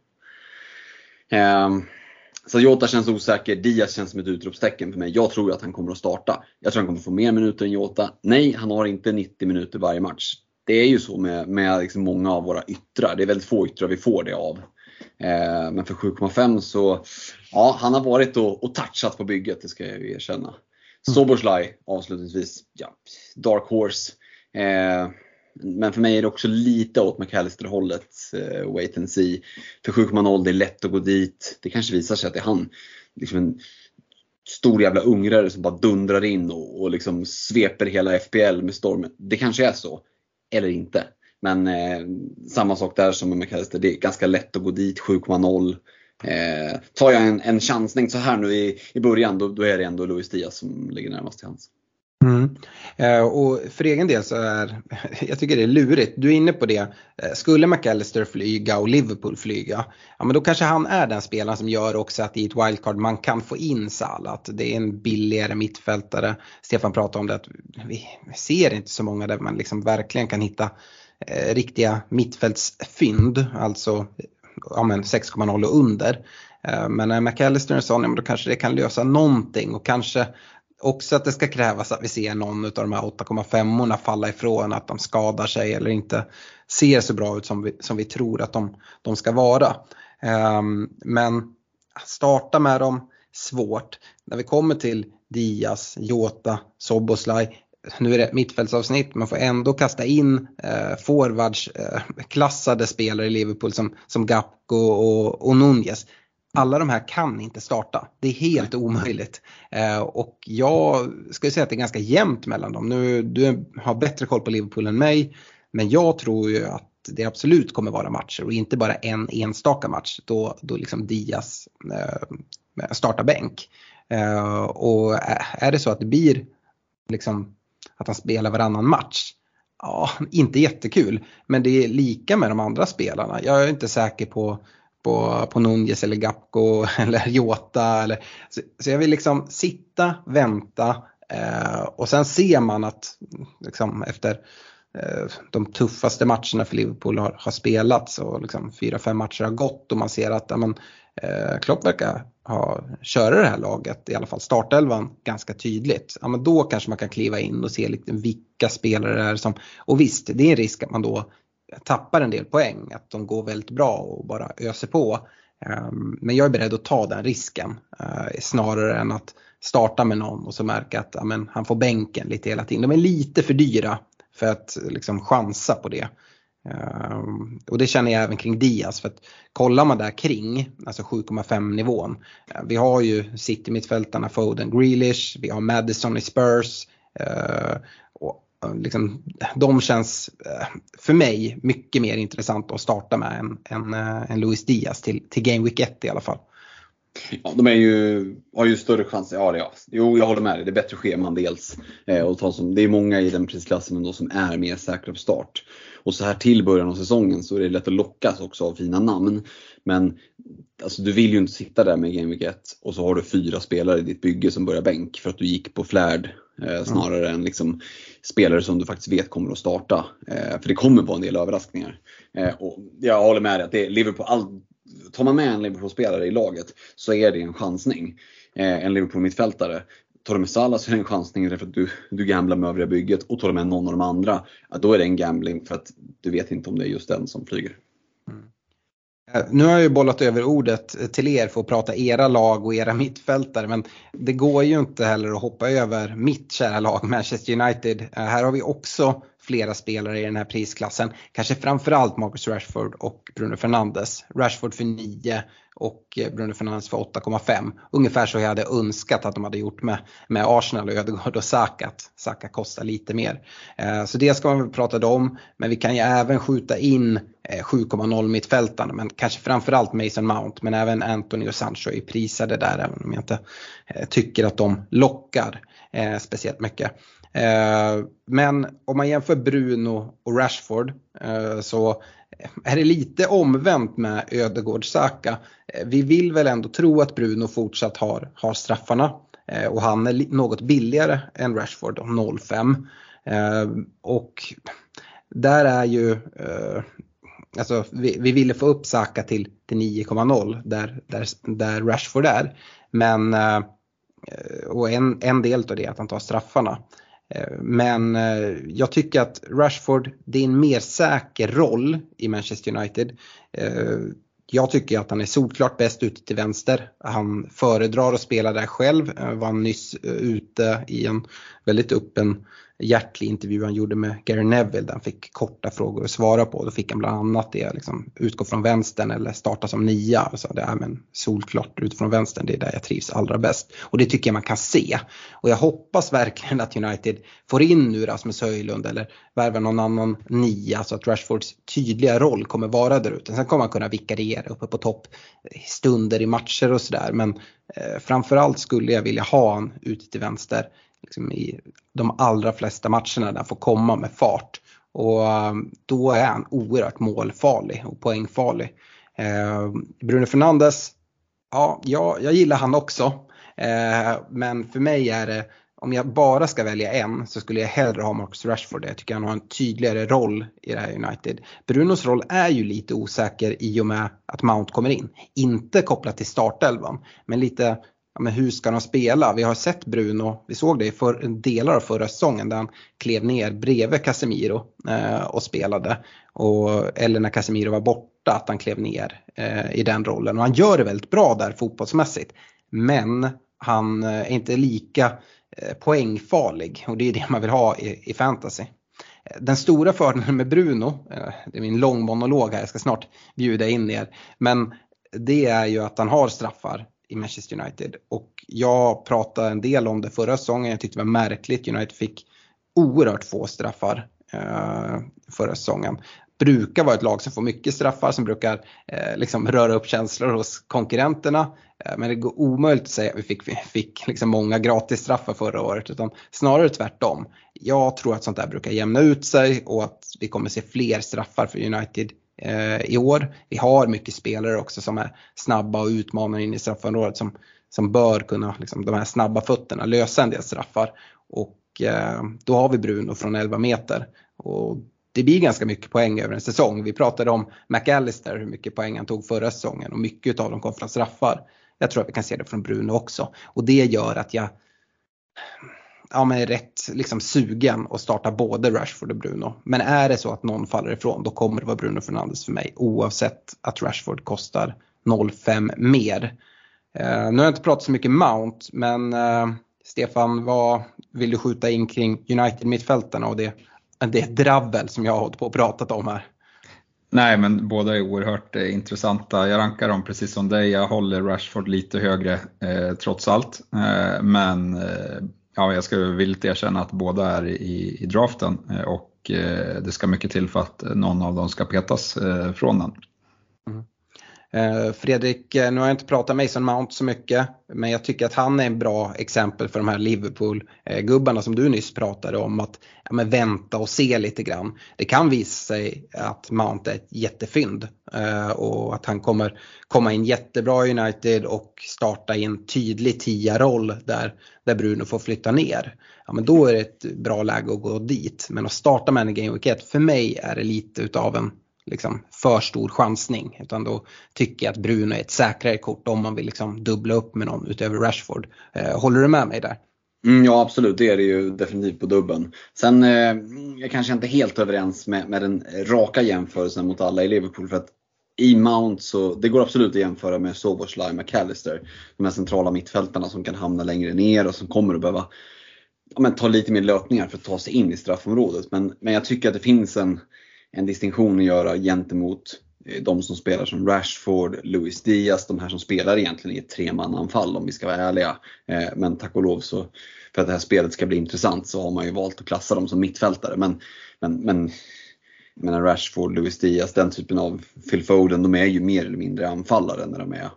Så Jota känns osäker, Diaz känns som ett utropstecken för mig. Jag tror att han kommer att starta. Jag tror han kommer att få mer minuter än Jota. Nej, han har inte 90 minuter varje match. Det är ju så med, med liksom många av våra yttrar. Det är väldigt få yttrar vi får det av. Eh, men för 7,5 så, ja han har varit och, och touchat på bygget, det ska jag ju erkänna. Mm. Soboslaj avslutningsvis, ja, Dark Horse. Eh, men för mig är det också lite åt McAllister-hållet, eh, wait and see. För 7,0 det är lätt att gå dit. Det kanske visar sig att det är han, liksom en stor jävla ungrare som bara dundrar in och, och liksom sveper hela FPL med stormen. Det kanske är så. Eller inte. Men eh, samma sak där som med McAllister, det är ganska lätt att gå dit, 7,0. Eh, tar jag en, en chansning så här nu i, i början, då, då är det ändå Luis Diaz som ligger närmast till hands. Mm. Eh, och för egen del så är, jag tycker det är lurigt, du är inne på det, eh, skulle McAllister flyga och Liverpool flyga, ja men då kanske han är den spelaren som gör också att i ett wildcard man kan få in Salah, att det är en billigare mittfältare. Stefan pratade om det att vi ser inte så många där man liksom verkligen kan hitta eh, riktiga mittfältsfynd, alltså ja, 6,0 och under. Men när McAllister är sån, ja, då kanske det kan lösa någonting och kanske också att det ska krävas att vi ser någon av de här 8,5orna falla ifrån, att de skadar sig eller inte ser så bra ut som vi, som vi tror att de, de ska vara. Um, men starta med dem, svårt. När vi kommer till Diaz, Jota, Soboslaj, nu är det ett mittfältsavsnitt, man får ändå kasta in eh, forwards, eh, klassade spelare i Liverpool som, som Gapko och, och Nunez alla de här kan inte starta. Det är helt omöjligt. Eh, och jag skulle säga att det är ganska jämnt mellan dem. Nu, du har bättre koll på Liverpool än mig. Men jag tror ju att det absolut kommer vara matcher och inte bara en enstaka match då, då liksom Diaz eh, startar bänk. Eh, och är det så att det blir liksom att han spelar varannan match Ja, inte jättekul. Men det är lika med de andra spelarna. Jag är inte säker på på, på Nunez eller Gapko eller Jota. Eller, så, så, jag vill liksom sitta, vänta eh, och sen ser man att liksom, efter eh, de tuffaste matcherna för Liverpool har, har spelats och liksom, fyra, fem matcher har gått och man ser att amen, eh, Klopp verkar ha, köra det här laget, i alla fall startelvan, ganska tydligt. Ja, men då kanske man kan kliva in och se lite vilka spelare det är som, och visst, det är en risk att man då tappar en del poäng, att de går väldigt bra och bara öser på. Ehm, men jag är beredd att ta den risken eh, snarare än att starta med någon och så märka att amen, han får bänken lite hela tiden. De är lite för dyra för att liksom chansa på det. Ehm, och det känner jag även kring Diaz för att kollar man där kring, alltså 7,5 nivån. Eh, vi har ju City-mittfältarna Foden, Grealish, vi har Madison i Spurs. Eh, och liksom, de känns eh, för mig mycket mer intressant att starta med än, än, än eh, Luis Diaz till, till Game Week 1 i alla fall. Ja, de är ju, har ju större chans. Ja, ja. Jo, jag håller med dig. Det är bättre scheman dels. Eh, och ta som, det är många i den prisklassen ändå som är mer säkra på start. Och så här till början av säsongen så är det lätt att lockas också av fina namn. Men alltså, du vill ju inte sitta där med Game Week 1 och så har du fyra spelare i ditt bygge som börjar bänk för att du gick på flärd eh, snarare mm. än liksom, spelare som du faktiskt vet kommer att starta. Eh, för det kommer vara en del överraskningar. Eh, och jag håller med dig att det är Liverpool, all, tar man med en Liverpool-spelare i laget så är det en chansning. Eh, en Liverpool-mittfältare. tar du med Salah så är det en chansning därför att du, du gamblar med övriga bygget och tar du med någon av de andra, då är det en gambling för att du vet inte om det är just den som flyger. Mm. Eh, nu har jag ju bollat över ordet eh, till er för att prata era lag och era mittfältare men det går ju inte heller att hoppa över mitt kära lag Manchester United. Eh, här har vi också flera spelare i den här prisklassen. Kanske framförallt Marcus Rashford och Bruno Fernandes. Rashford för 9 och Bruno Fernandes för 8,5. Ungefär så jag hade önskat att de hade gjort med, med Arsenal och Ödegaard och Saka. Saka kostar lite mer. Eh, så det ska man väl prata om. Men vi kan ju även skjuta in eh, 7,0 mittfältarna men kanske framförallt Mason Mount men även Anthony och Sancho är prisade där även om jag inte eh, tycker att de lockar speciellt mycket. Eh, men om man jämför Bruno och Rashford eh, så är det lite omvänt med Ödegård Saka. Eh, vi vill väl ändå tro att Bruno fortsatt har, har straffarna och han är något billigare än Rashford, 0,5. Och där är ju, alltså vi, vi ville få upp Saka till, till 9,0 där, där, där Rashford är. Men, och en, en del av det är att han tar straffarna. Eh, men eh, jag tycker att Rashford, det är en mer säker roll i Manchester United. Eh, jag tycker att han är solklart bäst ute till vänster. Han föredrar att spela där själv. Var nyss ute i en väldigt öppen hjärtlig intervju han gjorde med Gary Neville där han fick korta frågor att svara på. Då fick han bland annat det, liksom, utgå från vänstern eller starta som nia. Och sa det är men solklart utifrån vänstern, det är där jag trivs allra bäst. Och det tycker jag man kan se. Och jag hoppas verkligen att United får in nu Rasmus Höjlund eller värvar någon annan nia så att Rashfords tydliga roll kommer vara där ute. Sen kommer han kunna vikariera uppe på topp stunder i matcher och sådär. Men eh, framförallt skulle jag vilja ha han ute till vänster liksom i de allra flesta matcherna där han får komma med fart. Och ehm, då är han oerhört målfarlig och poängfarlig. Eh, Bruno Fernandes, ja, jag, jag gillar han också. Eh, men för mig är det, om jag bara ska välja en så skulle jag hellre ha Marcus Rashford. Jag tycker han har en tydligare roll i det här United. Brunos roll är ju lite osäker i och med att Mount kommer in. Inte kopplat till startelvan, men lite ja, men hur ska de spela? Vi har sett Bruno, vi såg det i för, delar av förra säsongen där han klev ner bredvid Casemiro eh, och spelade. Och, eller när Casemiro var borta, att han klev ner eh, i den rollen. Och han gör det väldigt bra där fotbollsmässigt. Men han eh, är inte lika eh, poängfarlig och det är det man vill ha i, i fantasy. Den stora fördelen med Bruno, eh, det är min lång monolog här, jag ska snart bjuda in er. Men det är ju att han har straffar i Manchester United. Och jag pratade en del om det förra säsongen. Jag tyckte det var märkligt. United fick oerhört få straffar eh, förra säsongen. Brukar vara ett lag som får mycket straffar, som brukar eh, liksom röra upp känslor hos konkurrenterna. Eh, men det går omöjligt att säga att vi fick, vi fick liksom många gratis straffar förra året. Utan snarare tvärtom. Jag tror att sånt där brukar jämna ut sig och att vi kommer se fler straffar för United Eh, i år. Vi har mycket spelare också som är snabba och utmanar in i straffområdet som, som bör kunna, liksom, de här snabba fötterna, lösa en del straffar. Och eh, då har vi Bruno från 11 meter. Och det blir ganska mycket poäng över en säsong. Vi pratade om McAllister, hur mycket poäng han tog förra säsongen och mycket av dem kom från straffar. Jag tror att vi kan se det från Bruno också. Och det gör att jag ja, men är rätt liksom sugen att starta både Rashford och Bruno. Men är det så att någon faller ifrån då kommer det vara Bruno Fernandes för mig oavsett att Rashford kostar 0,5 mer. Eh, nu har jag inte pratat så mycket Mount men eh, Stefan vad vill du skjuta in kring United-mittfältarna och det, det dravel som jag har hållit på och pratat om här? Nej, men båda är oerhört eh, intressanta. Jag rankar dem precis som dig. Jag håller Rashford lite högre eh, trots allt. Eh, men eh, ja, jag ska villigt erkänna att båda är i, i draften eh, och eh, det ska mycket till för att eh, någon av dem ska petas från den. Eh, Fredrik, eh, nu har jag inte pratat Mason Mount så mycket men jag tycker att han är en bra exempel för de här Liverpool-gubbarna som du nyss pratade om att ja, men vänta och se lite grann. Det kan visa sig att Mount är ett jättefynd eh, och att han kommer komma in jättebra i United och starta i en tydlig tia-roll där, där Bruno får flytta ner. Ja, men då är det ett bra läge att gå dit. Men att starta med en Game Week 1, för mig är det lite utav en liksom, för stor chansning. Utan då tycker jag att Bruno är ett säkrare kort om man vill liksom dubbla upp med någon utöver Rashford. Eh, håller du med mig där? Mm, ja absolut, det är det ju definitivt på dubben. Sen eh, jag kanske inte helt överens med, med den raka jämförelsen mot alla i Liverpool. För att i Mount så, det går absolut att jämföra med Soboslaj McAllister. De här centrala mittfältarna som kan hamna längre ner och som kommer att behöva ja, men, ta lite mer löpningar för att ta sig in i straffområdet. Men, men jag tycker att det finns en, en distinktion att göra gentemot eh, de som spelar som Rashford, Luis Diaz, de här som spelar egentligen i ett tremananfall om vi ska vara ärliga. Eh, men tack och lov så, för att det här spelet ska bli intressant så har man ju valt att klassa dem som mittfältare. Men, men, men jag menar Rashford, Luis Diaz, den typen av Phil Foden, de är ju mer eller mindre anfallare när de är,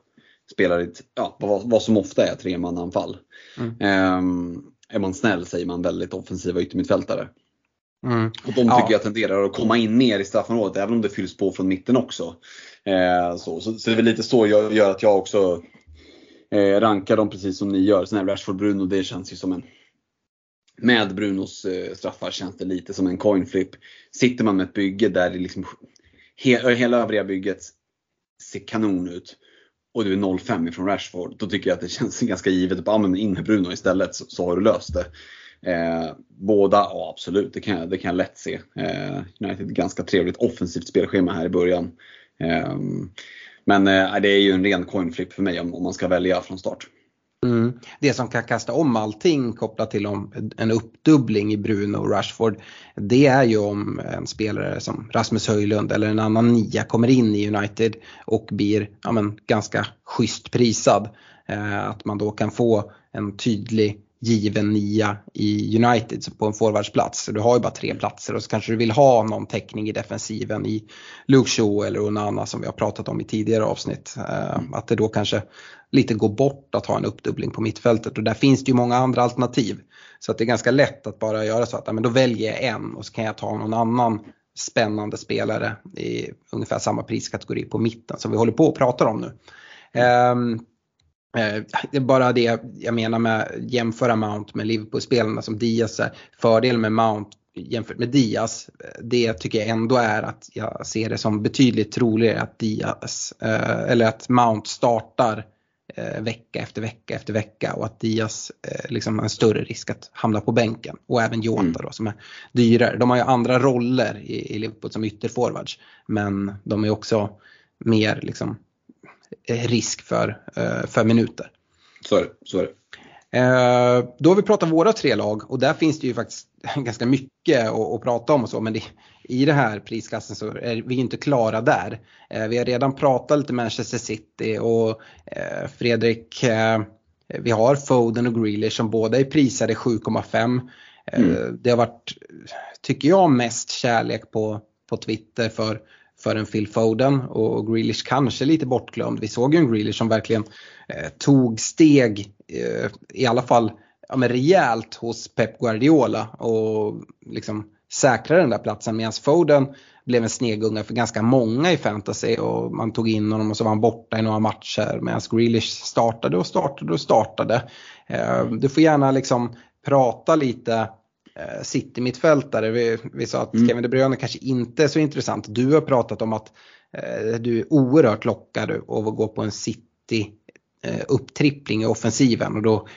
spelar i ett, ja, vad, vad som ofta är tremananfall. Mm. Um, är man snäll säger man väldigt offensiva yttermittfältare. Mm. Och de tycker ja. jag tenderar att komma in mer i straffområdet även om det fylls på från mitten också. Eh, så, så, så, det är väl lite så jag gör att jag också eh, rankar dem precis som ni gör. Sen är Rashford Bruno, det känns ju som en med Brunos eh, straffar känns det lite som en coin flip. Sitter man med ett bygge där det liksom he, hela övriga bygget ser kanon ut och du är 0-5 ifrån Rashford, då tycker jag att det känns ganska givet att ja, in med Bruno istället så, så har du löst det. Eh, båda, ja absolut, det kan, jag, det kan jag lätt se. Eh, United ganska trevligt offensivt spelschema här i början. Eh, men eh, det är ju en ren coin flip för mig om, om man ska välja från start. Mm. Det som kan kasta om allting kopplat till om en uppdubbling i Bruno och Rashford det är ju om en spelare som Rasmus Höjlund eller en annan nia kommer in i United och blir ja, men, ganska schysst prisad. Eh, att man då kan få en tydlig given nia i United på en forwardsplats. Så du har ju bara tre platser och så kanske du vill ha någon täckning i defensiven i Luke Shaw eller Onana som vi har pratat om i tidigare avsnitt. Eh, att det då kanske lite går bort att ha en uppdubbling på mittfältet och där finns det ju många andra alternativ. Så att det är ganska lätt att bara göra så att men då väljer jag en och så kan jag ta någon annan spännande spelare i ungefär samma priskategori på mitten som vi håller på att prata om nu. Um, det är bara det jag menar med jämföra Mount med Liverpool-spelarna som Diaz är. Fördelen med Mount jämfört med Diaz, det tycker jag ändå är att jag ser det som betydligt troligare att Diaz, eh, eller att Mount startar eh, vecka efter vecka efter vecka och att Diaz eh, liksom har en större risk att hamna på bänken. Och även Jota mm. då som är dyrare. De har ju andra roller i, i Liverpool som ytterforwards men de är också mer liksom Eh, risk för, eh, för minuter. Så är det. Så är det. Eh, då har vi pratat våra tre lag och där finns det ju faktiskt ganska mycket att, att prata om och så men det, i det här prisklassen så är vi inte klara där. Vi har redan pratat lite Manchester City och Fredrik, vi har Foden och Grealish som båda är prisade 7,5. Mm. Det har varit, tycker jag, mest kärlek på, på Twitter för för en Phil Foden och Grealish kanske lite bortglömd. Vi såg ju en Grealish som verkligen eh, tog steg, eh, i alla fall ja, men rejält hos Pep Guardiola och liksom säkrade den där platsen medan Foden blev en snegunga för ganska många i fantasy och man tog in honom och så var han borta i några matcher medan Grealish startade och startade och startade. Eh, du får gärna liksom prata lite City-mittfältare. Vi, vi sa att mm. Kevin De Bruyne kanske inte är så intressant. Du har pratat om att eh, du är oerhört lockad av att gå på en City eh, upptrippling i offensiven och då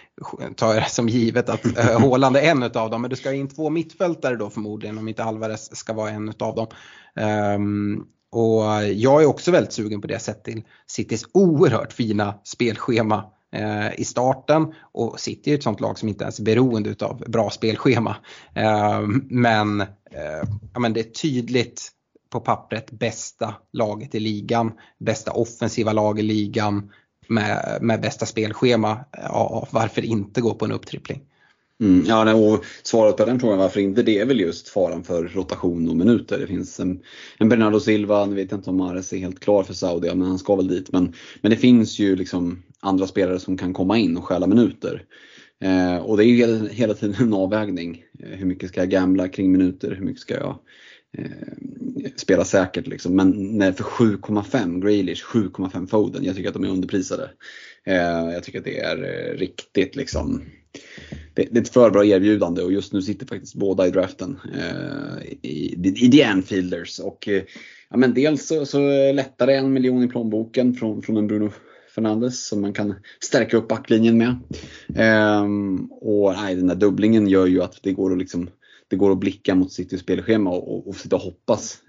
tar jag det som givet att eh, Haaland är en av dem. Men du ska in två mittfältare då förmodligen om inte Alvarez ska vara en av dem. Um, och jag är också väldigt sugen på det sett till Citys oerhört fina spelschema Eh, i starten och City är ett sånt lag som inte ens är beroende av bra spelschema. Eh, men, eh, ja, men det är tydligt på pappret bästa laget i ligan, bästa offensiva lag i ligan med, med bästa spelschema. Eh, ja, varför inte gå på en upptrippling? Mm, ja, och svaret på den frågan varför inte det är väl just faran för rotation och minuter. Det finns en, en Bernardo Silva, nu vet jag inte om Mares är helt klar för Saudi, men han ska väl dit. Men, men det finns ju liksom andra spelare som kan komma in och stjäla minuter. Eh, och det är ju hela, hela tiden en avvägning. Eh, hur mycket ska jag gambla kring minuter? Hur mycket ska jag eh, spela säkert? Liksom. Men nej, för 7,5 Grealish, 7,5 Foden, jag tycker att de är underprisade. Eh, jag tycker att det är eh, riktigt liksom det, det, är ett för bra erbjudande och just nu sitter faktiskt båda i draften eh, i, i The Anfielders. Och, eh, ja, men dels så, så det en miljon i plånboken från, från en Bruno Fernandes som man kan stärka upp backlinjen med. Ehm, och nej, den där dubblingen gör ju att det går att, liksom, det går att blicka mot Citys spelschema och, och, och sitta och hoppas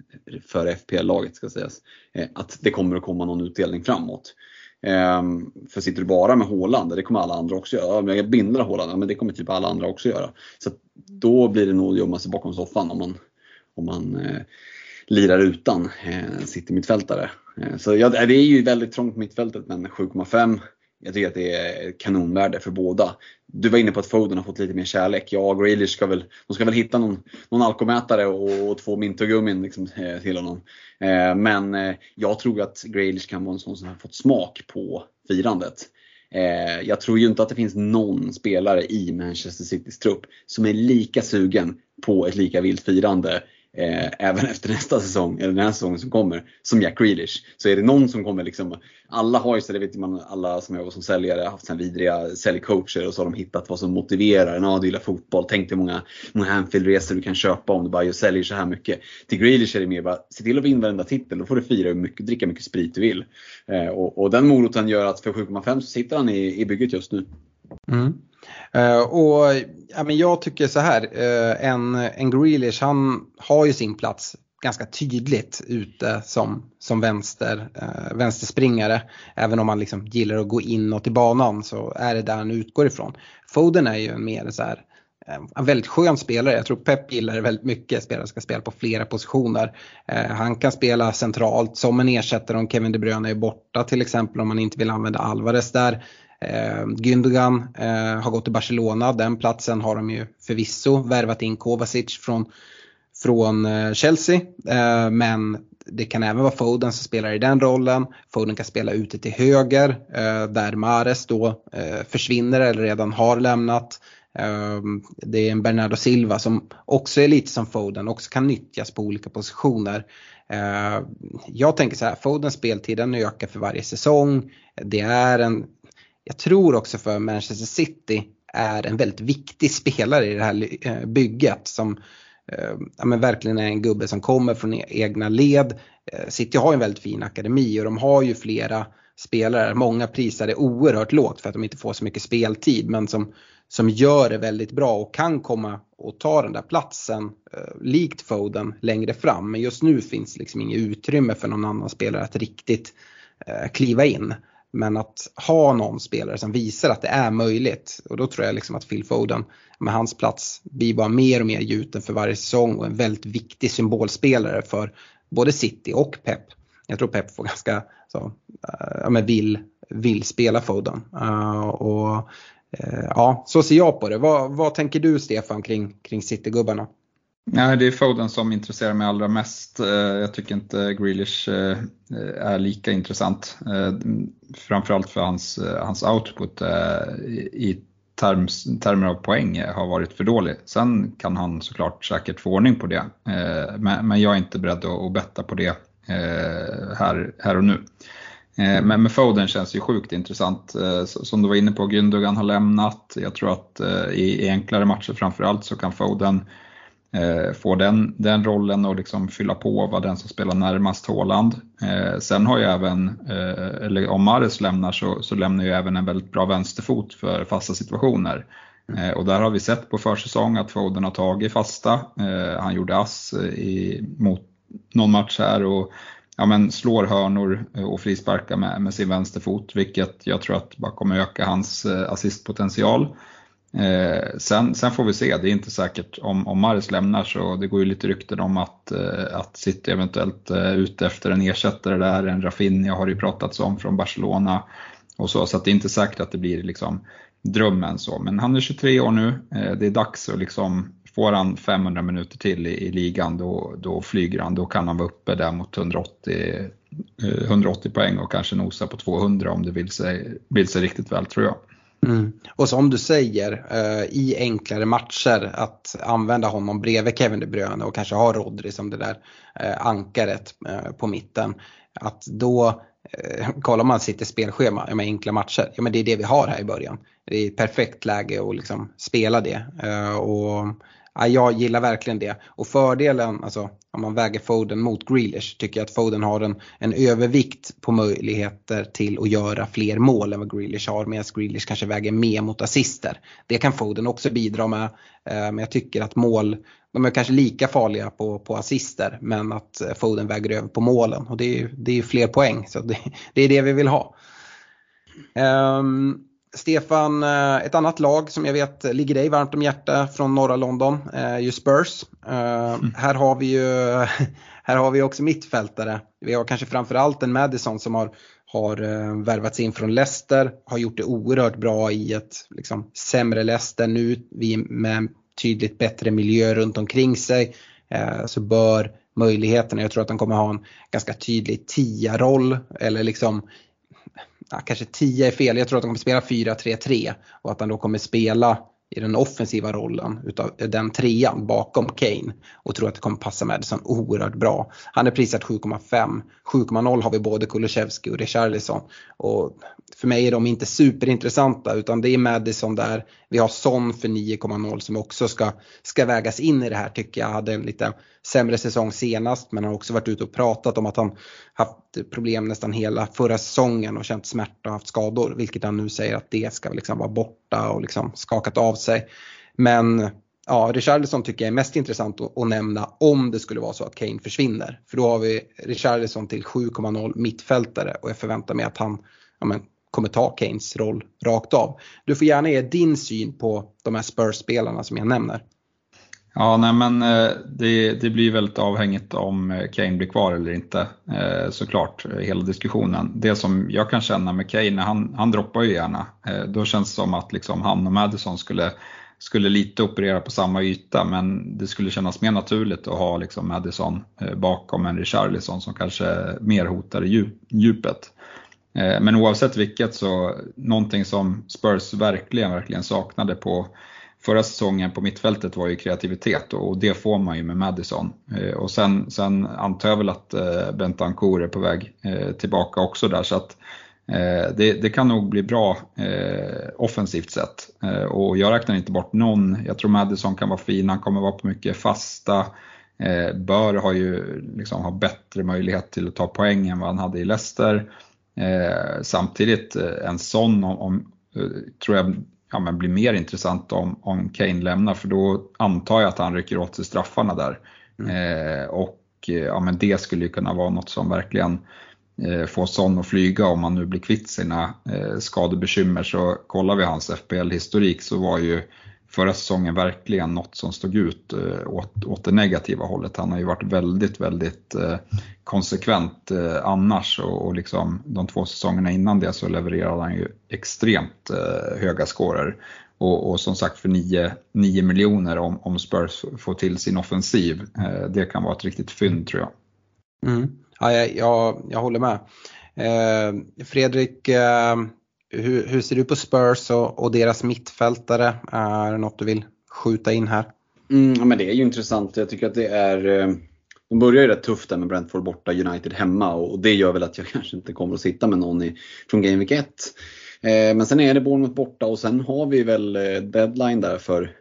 för FPL-laget ska sägas. Eh, att det kommer att komma någon utdelning framåt. Ehm, för sitter du bara med Håland, det kommer alla andra också göra. Men jag bindlar Håland, men det kommer typ alla andra också göra. Så då blir det nog att gömma sig bakom soffan om man, om man eh, lirar utan eh, City-mittfältare. Eh, så ja, det är ju väldigt trångt mittfältet men 7,5 jag tycker att det är kanonvärde för båda. Du var inne på att Foden har fått lite mer kärlek. Ja, Grealish ska väl, de ska väl hitta någon, någon alkomätare och, och två mintogummin liksom, eh, till honom. Eh, men eh, jag tror att Grealish kan vara en sån som har fått smak på firandet. Eh, jag tror ju inte att det finns någon spelare i Manchester Citys trupp som är lika sugen på ett lika vilt firande eh, även efter nästa säsong, eller den här säsongen som kommer, som Jack Grealish. Så är det någon som kommer liksom, alla har ju så det vet man, alla som jobbar som säljare haft sina vidriga säljcoacher och så har de hittat vad som motiverar. Ja, ah, du gillar fotboll, tänk dig många, många Anfield-resor du kan köpa om du bara säljer så här mycket. Till Grealish är det mer bara, se till att vinna varenda titel, då får du fira hur mycket, dricka mycket sprit du vill. Eh, och, och, den moroten gör att för 7,5 så sitter han i, i bygget just nu. Mm. Eh, och ja, men Jag tycker så här, eh, en, en Grealish han har ju sin plats ganska tydligt ute som, som vänster, eh, vänsterspringare. Även om man liksom gillar att gå inåt i banan så är det där han utgår ifrån. Foden är ju en mer så här, eh, en väldigt skön spelare. Jag tror Pep gillar det väldigt mycket. Spelare ska spela på flera positioner. han kan spela centralt som en ersättare om Kevin De Bruyne är borta till exempel om man inte vill använda Alvarez där. Eh, Gündogan eh, har gått till Barcelona, den platsen har de ju förvisso värvat in Kovacic från, från eh, Chelsea. Eh, men det kan även vara Foden som spelar i den rollen. Foden kan spela ute till höger eh, där Mares då eh, försvinner eller redan har lämnat. Ehm, det är en Bernardo Silva som också är lite som Foden, också kan nyttjas på olika positioner. Ehm, jag tänker så här, Fodens speltid den ökar för varje säsong. Det är en jag tror också för Manchester City är en väldigt viktig spelare i det här eh, bygget som eh, ja, men verkligen är en gubbe som kommer från e-, egna led. Eh, City har en väldigt fin akademi och de har ju flera spelare, många prisar det oerhört lågt för att de inte får så mycket speltid men som, som gör det väldigt bra och kan komma och ta den där platsen eh, likt Foden längre fram. Men just nu finns liksom inget utrymme för någon annan spelare att riktigt eh, kliva in. Men att ha någon spelare som visar att det är möjligt och då tror jag liksom att Phil Foden med hans plats blir bara mer och mer gjuten för varje säsong och en väldigt viktig symbolspelare för både City och Pep. Jag tror Pep får ganska så, eh, ja, men vill, vill spela Foden. Uh, och uh, ja, så ser jag på det. Vad, vad tänker du Stefan kring, kring City-gubbarna? Nej, det är Foden som intresserar mig allra mest. Eh, jag tycker inte Grealish eh, är lika intressant. Eh, framförallt för hans, hans output i terms, termer av poäng har varit för dålig. Sen kan han såklart säkert få ordning på det. Men jag är inte beredd att betta på det här, här och nu. Men med Foden känns ju sjukt intressant. Som du var inne på, Gündogan har lämnat. Jag tror att i enklare matcher framförallt så kan Foden eh, få den, den rollen och liksom fylla på vara den som spelar närmast Håland. Eh, sen har ju även, eh, eller om Mares lämnar så, så lämnar ju även en väldigt bra vänsterfot för fasta situationer. Eh, och där har vi sett på försäsong att Foden har tagit fasta. Eh, han gjorde ass i, mot någon match här och ja, men slår hörnor och frisparkar med, med sin vänsterfot, vilket jag tror att bara kommer öka hans eh, assistpotential. Eh, sen, sen, får vi se, det är inte säkert om, om Maris lämnar så det går ju lite rykten om att, eh, att City eventuellt eh, är ute efter en ersättare där, en Rafinha har det ju pratats om från Barcelona och så, så det är inte säkert att det blir liksom drömmen så. Men han är 23 år nu, eh, det är dags att liksom, får han 500 minuter till i, i ligan då, då flyger han, då kan han vara uppe där mot 180, 180 eh, poäng och kanske nosa på 200 om det vill sig, vill sig riktigt väl tror jag. Mm. Och som du säger, eh, i enklare matcher att använda honom bredvid Kevin De Bruyne och kanske ha Rodri som det där eh, ankaret eh, på mitten. Att då, eh, kollar man sitt spelschema ja med enkla matcher, ja men det är det vi har här i början. Det är ett perfekt läge att liksom spela det. Eh, och ja, jag gillar verkligen det. Och fördelen, alltså om man väger Foden mot Grealish, tycker jag att Foden har en, en övervikt på möjligheter till att göra fler mål än vad Grealish har medan Grealish kanske väger mer mot assister. Det kan Foden också bidra med, eh, men jag tycker att mål, de är kanske lika farliga på, på assister men att eh, Foden väger över på målen och det är ju det är fler poäng så det, det är det vi vill ha. Um, Stefan, eh, ett annat lag som jag vet ligger dig varmt om hjärta från norra London är ju Spurs. Mm. Här har vi ju här har vi också mittfältare. Vi har kanske framförallt en Madison som har, har eh, värvats in från Leicester, har gjort det oerhört bra i ett liksom, sämre Leicester nu vi med tydligt bättre miljö runt omkring sig. Så bör möjligheterna, jag tror att de kommer ha en ganska tydlig tia-roll eller liksom ja, kanske 10 är fel, jag tror att de kommer spela 4-3-3 och att han då kommer spela i den offensiva rollen utav den trean bakom Kane och tror att det kommer passa Madison oerhört bra. Han är prissatt 7,5. 7,0 har vi både Kulusevski och Richarlison. Och för mig är de inte superintressanta utan det är Madison där. Vi har Son för 9,0 som också ska, ska vägas in i det här tycker jag. Hade en lite sämre säsong senast men har också varit ute och pratat om att han haft problem nästan hela förra säsongen och känt smärta och haft skador. Vilket han nu säger att det ska liksom vara borta och liksom skakat av sig. Men ja, Richarlison tycker jag är mest intressant att, att, nämna om det skulle vara så att Kane försvinner. För då har vi Richarlison till 7,0 mittfältare och jag förväntar mig att han ja, men, kommer ta Kanes roll rakt av. Du får gärna ge din syn på de här Spurs-spelarna som jag nämner. Ja, nej men eh, det, det blir väldigt avhängigt om eh, Kane blir kvar eller inte eh, såklart, hela diskussionen. Det som jag kan känna med Kane, han, han droppar ju gärna. Då känns det som att liksom han och Madison skulle, skulle lite operera på samma yta men det skulle kännas mer naturligt att ha liksom Madison bakom en Richarlison som kanske mer hotar i djupet. Men oavsett vilket så, någonting som Spurs verkligen, verkligen saknade på förra säsongen på mittfältet var ju kreativitet och det får man ju med Madison. Eh, och sen, sen antar jag väl att eh, Bentancourt är på väg eh, tillbaka också där så att eh, det, det kan nog bli bra offensivt sett. Och jag räknar inte bort någon. Jag tror Madison kan vara fin, han kommer vara på mycket fasta. Bör har ju liksom ha bättre möjlighet till att ta poäng än vad han hade i Leicester. Samtidigt en sån om, om tror jag ja, men blir mer intressant om, om Kane lämnar för då antar jag att han rycker åt sig straffarna där. Mm. Eh, och eh, ja, men det skulle ju kunna vara något som verkligen eh, får Son att flyga om man nu blir kvitt sina eh, skadebekymmer. Så kollar vi hans FPL-historik så var ju förra säsongen verkligen något som stod ut eh, åt, åt det negativa hållet. Han har ju varit väldigt, väldigt eh, konsekvent eh, annars och, och liksom de två säsongerna innan det så levererade han ju extremt höga scorer. Och, och, som sagt för 9, 9 miljoner om, om Spurs får till sin offensiv, det kan vara ett riktigt fynd tror jag. Mm. Ja, jag, jag, jag håller med. Eh, Fredrik, eh, hur, hur, ser du på Spurs och, och, deras mittfältare? Är det något du vill skjuta in här? Mm, ja, men det är ju intressant. Jag tycker att det är eh, de börjar ju rätt tufft där med Brentford borta, United hemma och det gör väl att jag kanske inte kommer att sitta med någon i, från Game Week 1. Eh, men sen är det Bournemouth borta och sen har vi väl eh, deadline där för,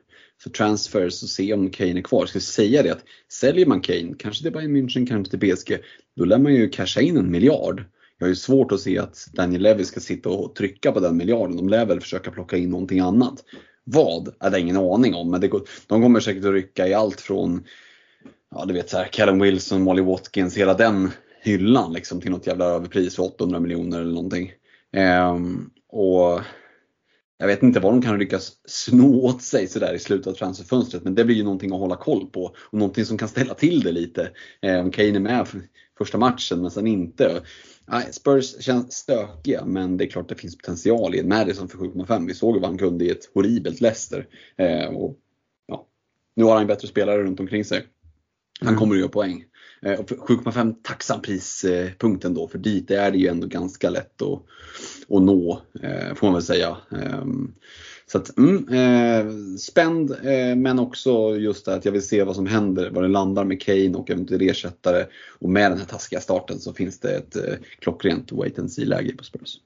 för transfers och se om Kane är kvar. Jag ska säga det att säljer man Kane, kanske till Bayern München, kanske till PSG, då lär man ju casha in en miljard jag har ju svårt att se att Daniel Levy ska sitta och trycka på den miljarden. De lär väl försöka plocka in någonting annat. Vad är det ingen aning om, men det går, de kommer säkert att rycka i allt från ja, du vet så här, Callum Wilson, Molly Watkins, hela den hyllan liksom, till något jävla överpris för 800 miljoner eller någonting. Ehm, och jag vet inte vad de kan lyckas sno åt sig sådär i slutet av transferfönstret men det blir ju någonting att hålla koll på och någonting som kan ställa till det lite. Ehm, Kane är med första matchen men sen inte. Nej, Spurs känns stökiga men det är klart det finns potential i en Madison för 7,5. Vi såg vad han kunde i ett horribelt Leicester. Eh, och, ja, nu har han bättre spelare runt omkring sig. Han mm. kommer att göra poäng. Eh, och 7,5 tacksam prispunkten eh, då för dit är det ju ändå ganska lätt att, att nå eh, får man väl säga. Ehm, så att, mm, spänd men också just det att jag vill se vad som händer, var det landar med Kane och eventuellt ersättare. Och med den här taskiga starten så finns det ett klockrent wait and see-läge på Spurs.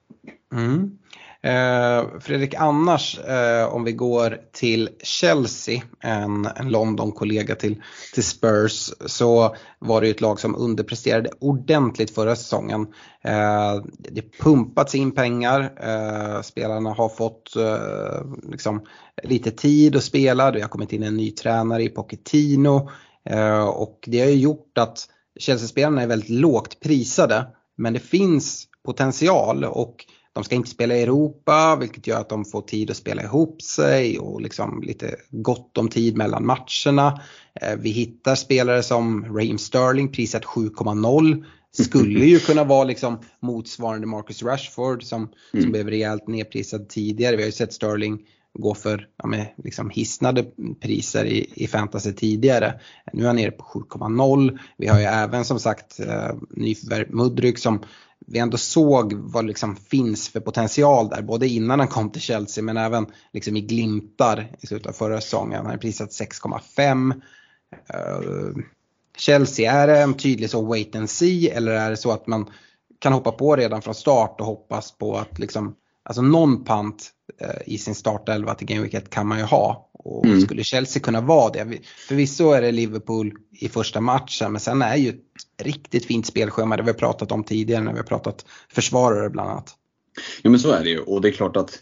Mm. Eh, Fredrik, annars eh, om vi går till Chelsea, en, en London-kollega till, till Spurs, så var det ju ett lag som underpresterade ordentligt förra säsongen. Eh, det pumpats in pengar, eh, spelarna har fått eh, liksom, lite tid att spela, det har kommit in en ny tränare i Pochettino. Eh, och det har ju gjort att Chelsea-spelarna är väldigt lågt prisade, men det finns potential och de ska inte spela i Europa vilket gör att de får tid att spela ihop sig och liksom lite gott om tid mellan matcherna. Eh, vi hittar spelare som Raheem Sterling prisat 7,0. Skulle ju kunna vara liksom motsvarande Marcus Rashford som, mm. som blev rejält nedprisad tidigare. Vi har ju sett Sterling gå för ja, med liksom hisnade priser i, i fantasy tidigare. Nu är han nere på 7,0. Vi har ju även som sagt eh, nyförvärv Mudryk som vi ändå såg vad liksom finns för potential där, både innan han kom till Chelsea men även liksom i glimtar i slutet av förra säsongen. Han är prisat 6,5. Uh, eh, Chelsea, är det en tydlig så wait and see eller är det så att man kan hoppa på redan från start och hoppas på att liksom, alltså någon pant uh, i sin startelva till Game Week 1 kan man ju ha. Och mm. skulle Chelsea kunna vara det, förvisso är det Liverpool i första matchen men sen är ju ett riktigt fint spelschema det vi har pratat om tidigare när vi har pratat försvarare bland annat. Ja men så är det ju och det är klart att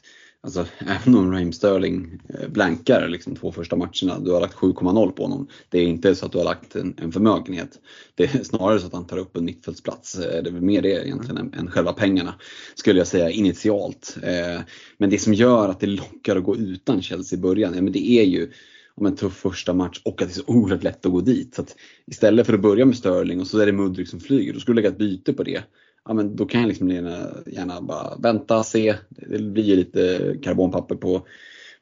Alltså, även om Raheem Sterling eh, blankar liksom två första matcherna, du har lagt 7,0 på honom. Det är inte så att du har lagt en, en, förmögenhet. Det är snarare så att han tar upp en mittfältsplats. Eh, det är väl mer det egentligen än, än själva pengarna, skulle jag säga initialt. Eh, men det som gör att det lockar att gå utan Chelsea i början, ja, men det är ju om en tuff första match och att det är så oerhört lätt att gå dit. Så att istället för att börja med Sterling och så är det Mudrik som flyger, då skulle du lägga ett byte på det ja, men då kan jag liksom gärna, gärna bara vänta, se. Det blir ju lite karbonpapper på,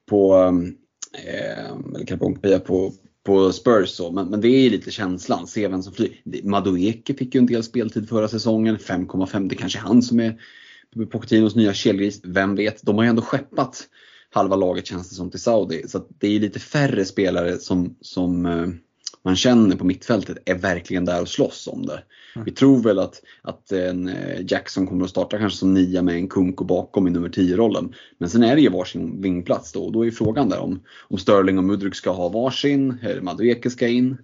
på um, eh, eller karbonpapper på, på Spurs så, men, men det är lite känslan, se vem som flyger. Madueke fick ju en del speltid förra säsongen, 5,5, det kanske är han som är Pochettinos nya kelgris, vem vet? De har ju ändå skeppat halva laget känns det som till Saudi, så det är lite färre spelare som, som eh, man känner på mittfältet är verkligen där och slåss om det. Mm. Vi tror väl att, att en eh, Jackson kommer att starta kanske som nia med en Kunko bakom i nummer 10-rollen. Men sen är det ju varsin vingplats då och då är frågan där om, om Sterling och Mudryk ska ha varsin, Madueke ska in.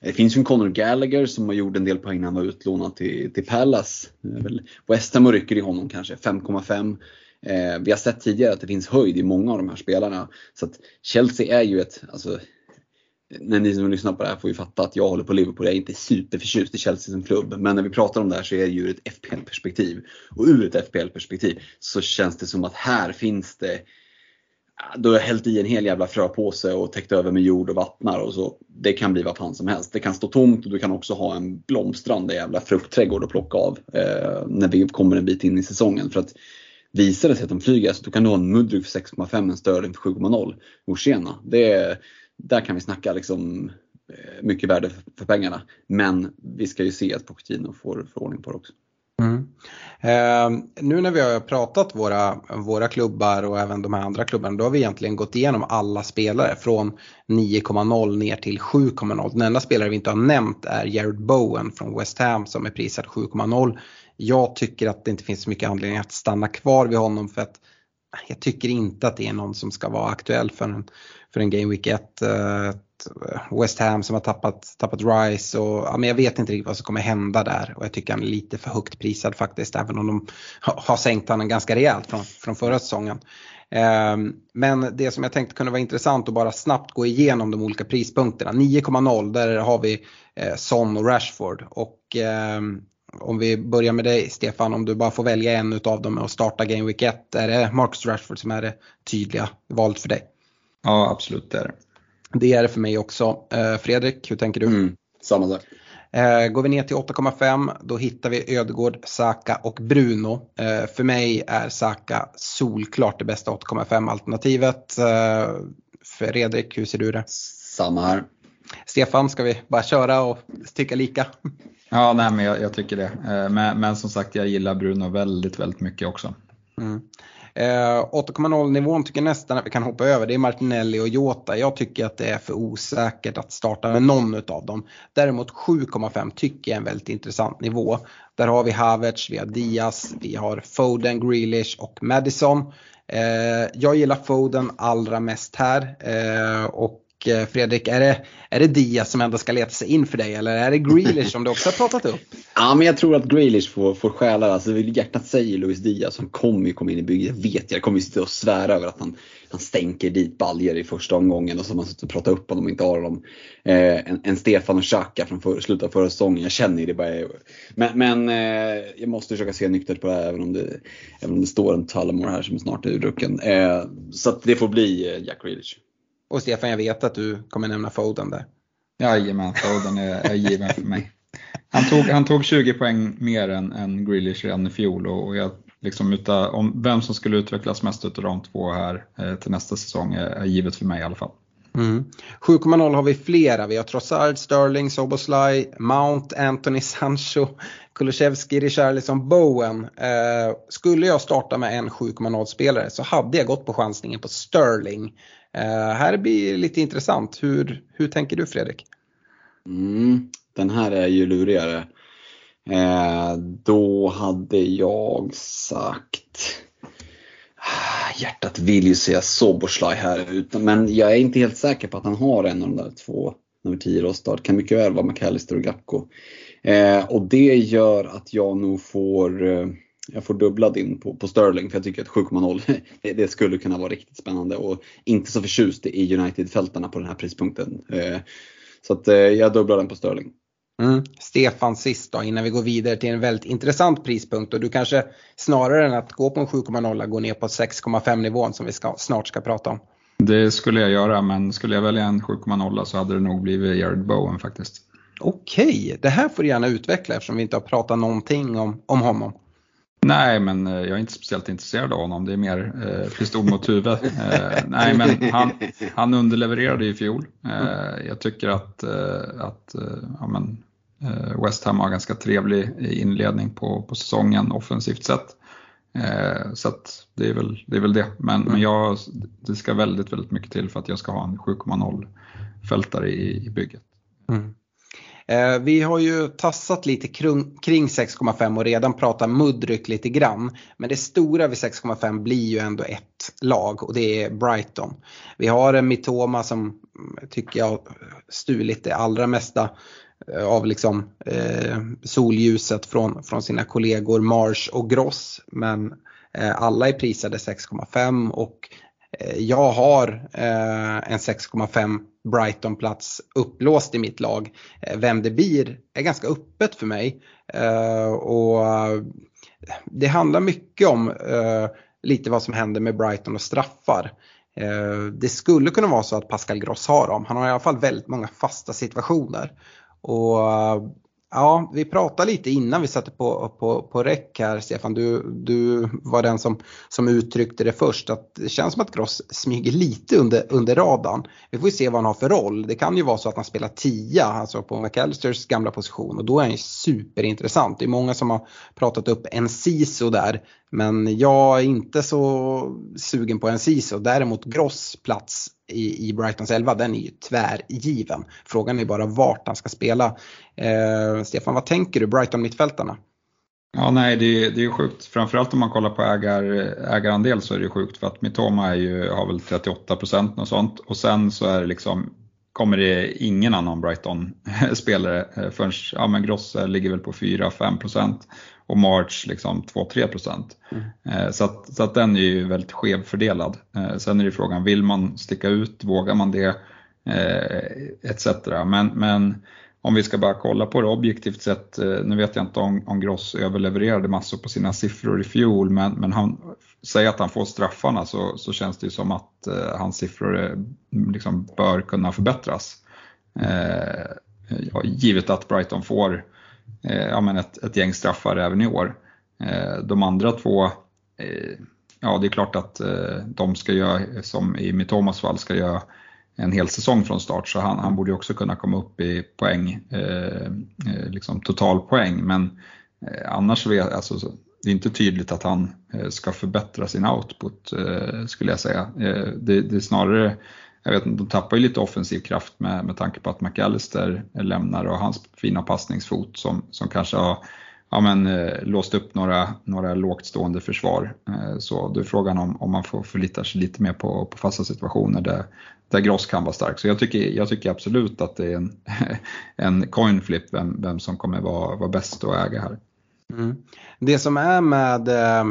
Det finns ju en Conor Gallagher som har gjort en del poäng när han var utlånad till, till Palace. West Ham rycker i honom kanske, 5,5. Eh, vi har sett tidigare att det finns höjd i många av de här spelarna. Så att Chelsea är ju ett, alltså, när ni som lyssnar på det här får ju fatta att jag håller på Liverpool. Jag är inte superförtjust i Chelsea som klubb. Men när vi pratar om det här så är det ju ur ett FPL-perspektiv. Och ur ett FPL-perspektiv så känns det som att här finns det du har hällt i en hel jävla fröpåse och täckt över med jord och vattnar och så. Det kan bli vad fan som helst. Det kan stå tomt och du kan också ha en blomstrande jävla fruktträdgård att plocka av eh, när vi kommer en bit in i säsongen. För att visar det sig att de flyger, så då kan du ha en Mudryk för 6,5, en Sterling för 7,0. Och tjena, det är, där kan vi snacka liksom eh, mycket värde för pengarna. Men vi ska ju se att Pochettino får, får ordning på det också. Mm. Eh, nu när vi har pratat våra, våra klubbar och även de här andra klubbarna då har vi egentligen gått igenom alla spelare från 9,0 ner till 7,0. Den enda spelare vi inte har nämnt är Jared Bowen från West Ham som är prisad 7,0. Jag tycker att det inte finns så mycket anledning att stanna kvar vid honom för att jag tycker inte att det är någon som ska vara aktuell för en, för en Game Week 1. Eh, West Ham som har tappat, tappat Rice och ja, men jag vet inte riktigt vad som kommer hända där och jag tycker han är lite för högt prisad faktiskt även om de har sänkt honom ganska rejält från, från förra säsongen. Ehm, men det som jag tänkte kunde vara intressant att bara snabbt gå igenom de olika prispunkterna. 9,0 där har vi eh, Son och Rashford och ehm, om vi börjar med dig Stefan, om du bara får välja en av dem och starta Game Week 1. Är det Marcus Rashford som är det tydliga valet för dig? Ja, absolut det är det. Det är det för mig också. Eh, Fredrik, hur tänker du? Mm, samma där. Eh, går vi ner till 8,5 då hittar vi Ödegård, Saka och Bruno. Eh, för mig är Saka solklart det bästa 8,5 alternativet. Fredrik, hur ser du det? Samma här. Stefan, ska vi bara köra och tycka lika? Ja, nej, men jag, jag tycker det. Men, men, som sagt, jag gillar Bruno väldigt, väldigt mycket också. Mm. Eh, 8,0 nivån tycker jag nästan att vi kan hoppa över. Det är Martinelli och Jota. Jag tycker att det är för osäkert att starta med någon av dem. Däremot 7,5 tycker jag är en väldigt intressant nivå. Där har vi Havertz, vi har Diaz, vi har Foden, Grealish och Madison. Eh, jag gillar Foden allra mest här. Eh, och Eh, Fredrik, är det, är det Diaz som ändå ska leta sig in för dig eller är det Grealish som du också har pratat upp? Ja, men jag tror att Grealish får, får stjäla. Alltså, hjärtat säger Luis Diaz som kommer ju komma in i bygget. Jag vet jag kommer ju sitta och svära över att han, han stänker dit baljer i första omgången och så har man suttit och pratat upp honom och inte har honom. Eh, en, en Stefan och Xhaka från för, slutet av förra säsongen. Jag känner ju det bara. Men, men eh, jag måste försöka se nyktert på det här även om det, även om det står en Tullamore här som snart är urdrucken. Eh, så det får bli eh, Jack Grealish. Och Stefan, jag vet att du kommer nämna Foden där. Jajamän, Foden är, är given för mig. Han tog, han tog 20 poäng mer än, än Grealish redan i fjol och, jag, liksom utan, om vem som skulle utvecklas mest av de två här eh, till nästa säsong är, är givet för mig i alla fall. Mm. 7,0 har vi flera. Vi har Trossard, Sterling, Soboslaj, Mount, Anthony Sancho, Kulusevski, Richarlison, Bowen. Eh, skulle jag starta med en 7,0 spelare så hade jag gått på chansningen på Sterling. Eh, här blir det lite intressant. Hur, hur tänker du Fredrik? Mm, den här är ju lurigare. Eh, då hade jag sagt ah, Hjärtat vill ju säga Soboslaj här men jag är inte helt säker på att han har en av de där två nummer 10 rostad. Kan mycket väl vara McAllister och Gapko. Eh, och det gör att jag nog får eh, jag får dubbla din på, på Sterling för jag tycker att 7,0 det, det, skulle kunna vara riktigt spännande och inte så förtjust i United-fältarna på den här prispunkten. Eh, så att eh, jag dubblar den på Sterling. Mm. Stefan sist då innan vi går vidare till en väldigt intressant prispunkt och du kanske snarare än att gå på en 7,0 går ner på 6,5 nivån som vi ska, snart ska prata om. Det skulle jag göra men skulle jag välja en 7,0 så hade det nog blivit Jared Bowen faktiskt. Okej, det här får du gärna utveckla eftersom vi inte har pratat någonting om, om honom. Nej, men eh, jag är inte speciellt intresserad av honom. Det är mer eh, pistol mot huvud. Eh, nej, men han, han underlevererade i fjol. Eh, jag tycker att, eh, att eh, ja, men, eh, West Ham har ganska trevlig inledning på, på säsongen offensivt sett. Eh, så det, är väl, det är väl det. Men, men jag, det ska väldigt, väldigt mycket till för att jag ska ha en 7,0 fältare i, i bygget. Mm. Eh, vi har ju tassat lite kring 6,5 och redan pratat muddryck lite grann. Men det stora vid 6,5 blir ju ändå ett lag och det är Brighton. Vi har en Mitoma som mm, tycker jag stulit det allra mesta eh, av liksom, eh, solljuset från, från sina kollegor Marsh och Gross. Men eh, alla är prisade 6,5 och eh, jag har eh, en 6,5 Brighton-plats upplåst i mitt lag. Eh, vem det blir är ganska öppet för mig. Eh, och eh, det handlar mycket om lite vad som händer med Brighton och straffar. Det skulle kunna vara så att Pascal Gross har dem. Han har i alla fall väldigt många fasta situationer. Och Ja, vi pratade lite innan vi satte på, på, på räck här Stefan. Du, du var den som, som uttryckte det först. Att det känns som att Gross smyger lite under, under radarn. Vi får se vad han har för roll. Det kan ju vara så att han spelar tia, alltså på McAllisters gamla position. Och då är han ju superintressant. Det är många som har pratat upp en CISO där. Men jag är inte så sugen på en CISO. Däremot Gross plats i, i Brightons 11, den är ju tvärgiven. Frågan är bara vart han ska spela. Eh, Stefan, vad tänker du Brighton mittfältarna? Ja, nej, det, är, det är sjukt. Framförallt om man kollar på ägar, ägarandel så är det sjukt för att Mitoma är ju, har väl 38 procent och sånt och sen så är det liksom kommer det ingen annan Brighton-spelare eh, förrän, ja men Gross eh, ligger väl på 4-5 procent och March liksom 2-3 procent. Mm. Eh, så, att, så att den är ju väldigt skevfördelad. Eh, sen är det frågan, vill man sticka ut, vågar man det, etc. Men, men om vi ska bara kolla på det objektivt sett, nu vet jag inte om, om Gross överlevererade massor på sina siffror i fjol, men, men han, säg att han får straffarna så, så känns det ju som att eh, hans siffror eh, liksom bör kunna förbättras. Eh, ja, givet att Brighton får eh, Eh, ja, men ett, ett gäng straffar även i år. Eh, de andra två, eh, ja det är klart att eh, de ska göra, som i Mitomas fall, ska göra en hel säsong från start så han, han borde också kunna komma upp i poäng, eh, liksom totalpoäng. Men annars är alltså, det är inte tydligt att han ska förbättra sin output skulle jag säga. Det, det är snarare jag vet inte, de tappar ju lite offensiv kraft med, med tanke på att McAllister lämnar och hans fina passningsfot som, som kanske har ja, men, eh, låst upp några, några lågt stående försvar. Eh, så då är frågan om, om man får förlita sig lite mer på, på fasta situationer där, där Gross kan vara stark. Så jag tycker, jag tycker absolut att det är en, en coin flip vem, vem som kommer vara, vara bäst att äga här. Mm. Det som är med eh,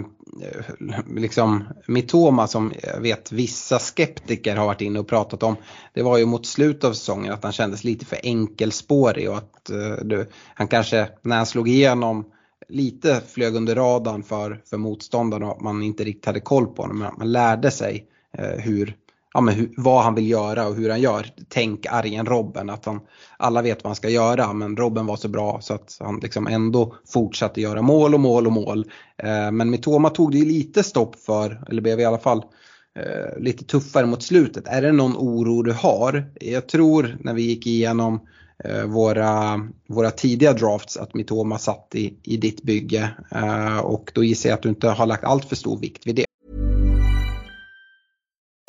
liksom Mitoma som jag vet vissa skeptiker har varit inne och pratat om. Det var ju mot slutet av säsongen att han kändes lite för enkelspårig och att eh, du, han kanske när han slog igenom lite flög under radarn för, för motståndarna och att man inte riktigt hade koll på honom. Men man lärde sig eh, hur, ja, men hur, vad han vill göra och hur han gör. Tänk argen Robben, att han, alla vet vad han ska göra men Robben var så bra så att han liksom ändå fortsatte göra mål och mål och mål. Eh, men Mitoma tog det ju lite stopp för, eller blev i alla fall eh, lite tuffare mot slutet. Är det någon oro du har? Jag tror när vi gick igenom eh, våra, våra tidiga drafts att Mitoma satt i, i ditt bygge eh, och då gissar jag att du inte har lagt allt för stor vikt vid det.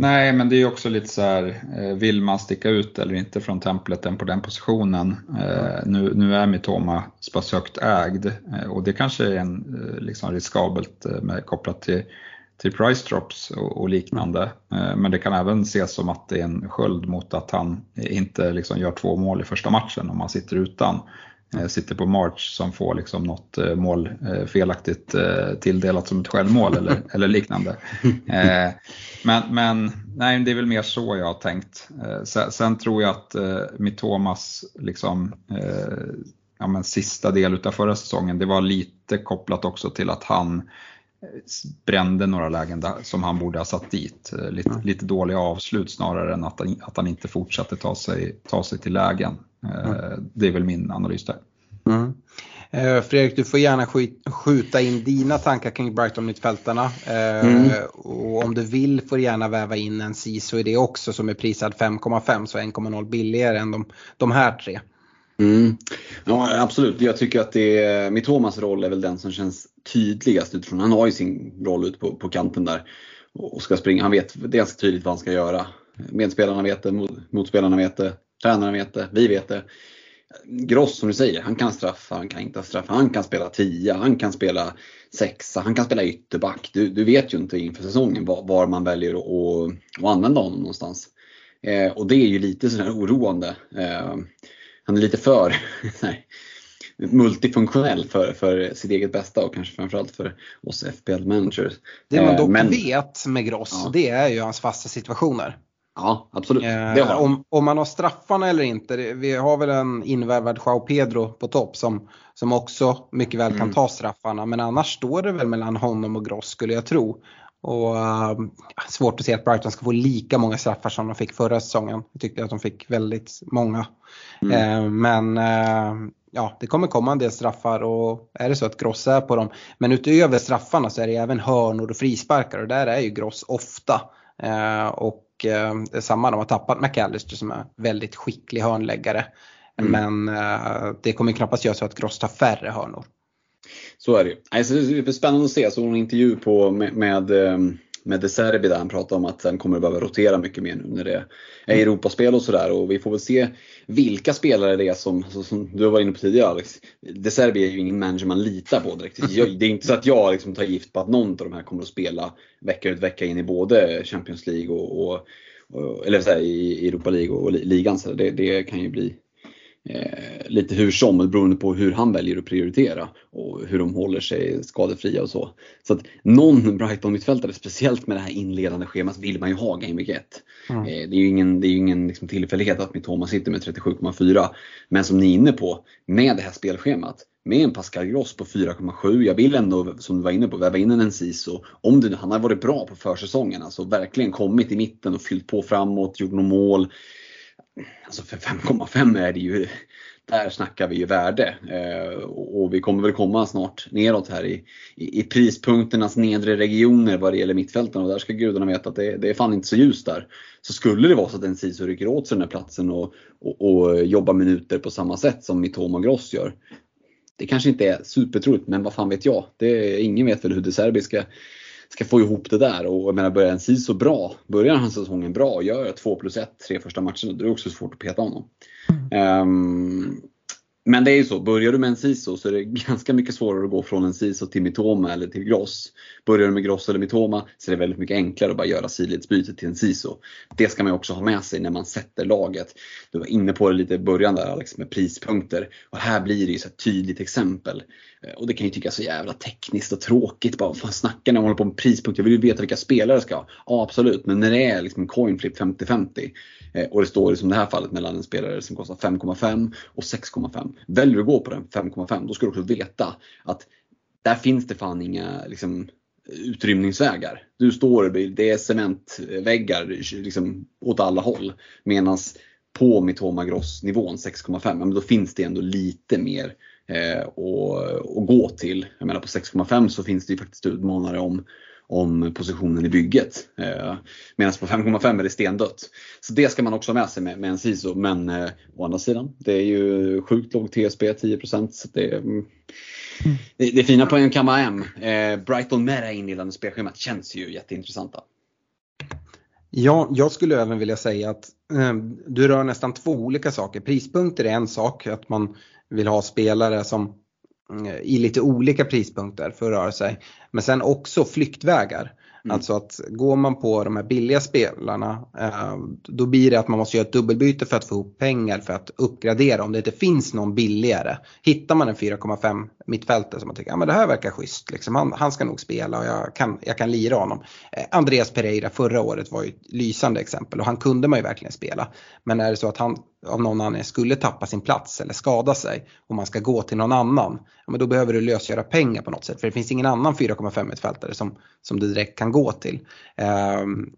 Nej, men det är också lite så här, eh, vill man sticka ut eller inte från templeten på den positionen? Eh, nu, nu är Mitoma så högt ägd eh, och det kanske är en, liksom riskabelt med, kopplat till, till price drops och, och liknande. Men det kan även ses som att det är en sköld mot att han inte liksom gör två mål i första matchen om han sitter utan. Sitter på March som får liksom något mål felaktigt tilldelat som ett självmål eller, eller liknande. Men, men nej, det är väl mer så jag har tänkt. Eh, sen, tror jag att eh, Mitomas liksom, eh, ja, men sista del av förra säsongen, det var lite kopplat också till att han eh, brände några lägen där, som han borde ha satt dit. Eh, lite, mm. lite dåliga avslut snarare än att han, att han inte fortsatte ta sig, ta sig till lägen. Mm. Det är väl min analys där. Mm. Fredrik, du får gärna skjuta in dina tankar kring Brighton-mittfältarna. Mm. Och om du vill får du gärna väva in en CISO i det också som är prisad 5,5 så 1,0 billigare än de, de här tre. Mm. Ja, absolut, jag tycker att det är, Mitomas roll är väl den som känns tydligast utifrån. Han har ju sin roll ute på, på kanten där och ska springa. Han vet, det är ganska tydligt vad han ska göra. Medspelarna vet det, motspelarna vet det, tränarna vet det, vi vet det. Gross som du säger, han kan straffa, han kan inte straffa, han kan spela tia, han kan spela sexa, han kan spela ytterback. Du, du vet ju inte inför säsongen var, var man väljer att, att använda honom någonstans. Eh, och det är ju lite sådär oroande. Eh, han är lite för multifunktionell för, för sitt eget bästa och kanske framförallt för oss FPL-managers. Det man dock eh, Men, vet med Gross, ja. det är ju hans fasta situationer. Ja, absolut. Eh, om, om man har straffarna eller inte. Vi har väl en invärvad Joao Pedro på topp som, som också mycket väl kan mm. ta straffarna. Men annars står det väl mellan honom och Gross skulle jag tro. Och uh, svårt att se att Brighton ska få lika många straffar som de fick förra säsongen. Jag tyckte att de fick väldigt många. Mm. Uh, men uh, ja, det kommer komma en del straffar och är det så att Gross är på dem. Men utöver straffarna så är det även hörnor och frisparkar och där är ju Gross ofta. och och eh, samma, de har tappat McAllister som är väldigt skicklig hörnläggare. Mm. Men eh, det kommer knappast göra så att Gross tar färre hörnor. Så är det ju. Alltså, det är spännande att se. Jag såg en intervju på, med, med, med De Serbi där han pratade om att han kommer behöva rotera mycket mer nu när det är Europaspel och sådär. Och vi får väl se vilka spelare det är som, som du var inne på tidigare Alex. De Serbi är ju ingen manager man litar på direkt. Det är inte så att jag liksom tar gift på att någon av de här kommer att spela vecka ut vecka in i både Champions League och, och eller så här, i Europa League och ligan. Så det, det kan ju bli eh, lite hur som beroende på hur han väljer att prioritera och hur de håller sig skadefria och så. Så att någon Brighton-mittfältare, speciellt med det här inledande schemat, vill man ju ha Game Week 1. Mm. Eh, det är ju ingen, det är ingen liksom tillfällighet att Mitoma sitter med 37,4. Men som ni är inne på, med det här spelschemat, med en Pascal Gross på 4,7. Jag vill ändå, som du var inne på, väva in en Enciso. Om det, han har varit bra på försäsongen, alltså verkligen kommit i mitten och fyllt på framåt, gjort några mål. Alltså för 5,5 är det ju, där snackar vi ju värde. Eh, och vi kommer väl komma snart neråt här i, i, i prispunkternas nedre regioner vad det gäller mittfälten och där ska gudarna veta att det, det är fan inte så ljust där. Så skulle det vara så att en Sisu rycker åt sig den här platsen och, och, och jobbar minuter på samma sätt som Mitoma Gross gör. Det kanske inte är supertroligt men vad fan vet jag. Det, ingen vet väl hur det serbiska ska få ihop det där. Och jag menar, börjar en så bra, börjar han säsongen bra och gör 2 plus 1 tre första matcherna, då är det också svårt att peta honom. Mm. Um, men det är ju så, börjar du med en Siso så är det ganska mycket svårare att gå från en Siso till Mitoma eller till Gross. Börjar du med Gross eller Mitoma så är det väldigt mycket enklare att bara göra sidledsbytet till en Siso. Det ska man också ha med sig när man sätter laget. Du var inne på det lite i början där Alex med prispunkter. Och här blir det ju ett tydligt exempel. Eh, och det kan ju tyckas så jävla tekniskt och tråkigt. Bara, vad fan snackar ni om? håller på med prispunkter? Jag vill ju veta vilka spelare jag ska ha. Ja absolut, men när det är liksom coin flip 50-50 och det står som i det här fallet mellan en spelare som kostar 5,5 och 6,5. Väljer du att gå på den 5,5 då ska du också veta att där finns det fan inga liksom, utrymningsvägar. Du står, det är cementväggar liksom, åt alla håll. Medan på Mitoma Gross nivån 6,5, men då finns det ändå lite mer eh, att, att gå till. Jag menar på 6,5 så finns det ju faktiskt utmanare om om positionen i bygget. Eh, Medan på 5,5 är det stendött. Så det ska man också ha med sig med, med en SISO. Men eh, å andra sidan, det är ju sjukt låg TSB, 10%. Så det, mm, det, det fina poängen kan vara M. Eh, Brighton med det här inledande spelschemat känns ju jätteintressanta. Ja, jag skulle även vilja säga att eh, du rör nästan två olika saker. Prispunkter är en sak, att man vill ha spelare som i lite olika prispunkter för att röra sig. Men sen också flyktvägar. Mm. Alltså att går man på de här billiga spelarna eh, då blir det att man måste göra ett dubbelbyte för att få ihop pengar för att uppgradera om det inte finns någon billigare. Hittar man en 4,5 mittfältare som man tycker, ja men det här verkar schysst, liksom, han, han ska nog spela och jag kan, jag kan lira honom. Eh, Andreas Pereira förra året var ju ett lysande exempel och han kunde man ju verkligen spela. Men är det så att han av någon anledning skulle tappa sin plats eller skada sig och man ska gå till någon annan, ja, men då behöver du lösgöra pengar på något sätt. För det finns ingen annan 4,5 mittfältare som, som du direkt kan gå till. Ehm,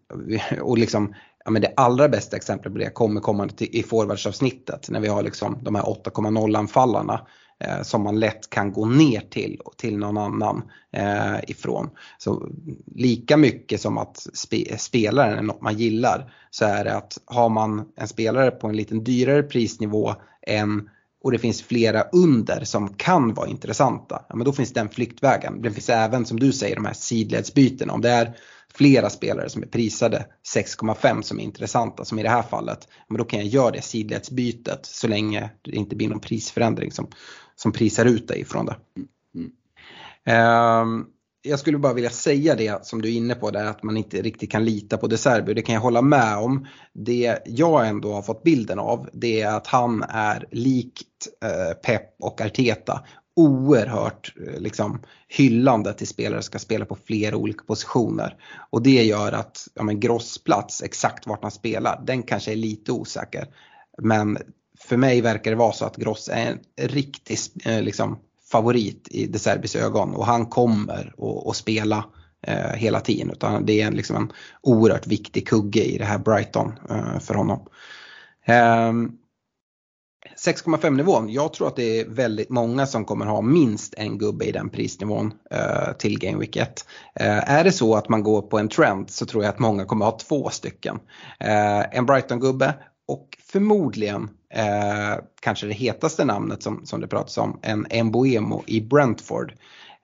och liksom, ja, men det allra bästa exemplet på det kommer komma till, i forwardsavsnittet när vi har liksom de här 8,0 anfallarna eh, som man lätt kan gå ner till, till någon annan eh, ifrån. Så lika mycket som att spe, spelaren är något man gillar så är det att har man en spelare på en lite dyrare prisnivå än och det finns flera under som kan vara intressanta, ja, men då finns den flyktvägen. Det finns även som du säger de här sidledsbytena. Om det är flera spelare som är prisade 6,5 som är intressanta som i det här fallet, men då kan jag göra det sidledsbytet så länge det inte blir någon prisförändring som, som prisar ut dig ifrån det. Mm. Um, jag skulle bara vilja säga det som du är inne på där att man inte riktigt kan lita på De Serbi. Det kan jag hålla med om. Det jag ändå har fått bilden av det är att han är likt eh, Pep och Arteta oerhört eh, liksom, hyllande till spelare som ska spela på flera olika positioner. Och det gör att ja, men Grossplats, exakt vart han spelar, den kanske är lite osäker. Men för mig verkar det vara så att Gross är en riktig eh, liksom, favorit i De Serbis ögon och han kommer att spela eh, hela tiden. Utan det är en, liksom en oerhört viktig kugge i det här Brighton eh, för honom. Eh, 6,5 nivån, jag tror att det är väldigt många som kommer ha minst en gubbe i den prisnivån eh, till Game Week 1. Eh, är det så att man går på en trend så tror jag att många kommer ha två stycken. Eh, en Brighton-gubbe och förmodligen eh, kanske det hetaste namnet som, som det pratas om, en Emboemo i Brentford.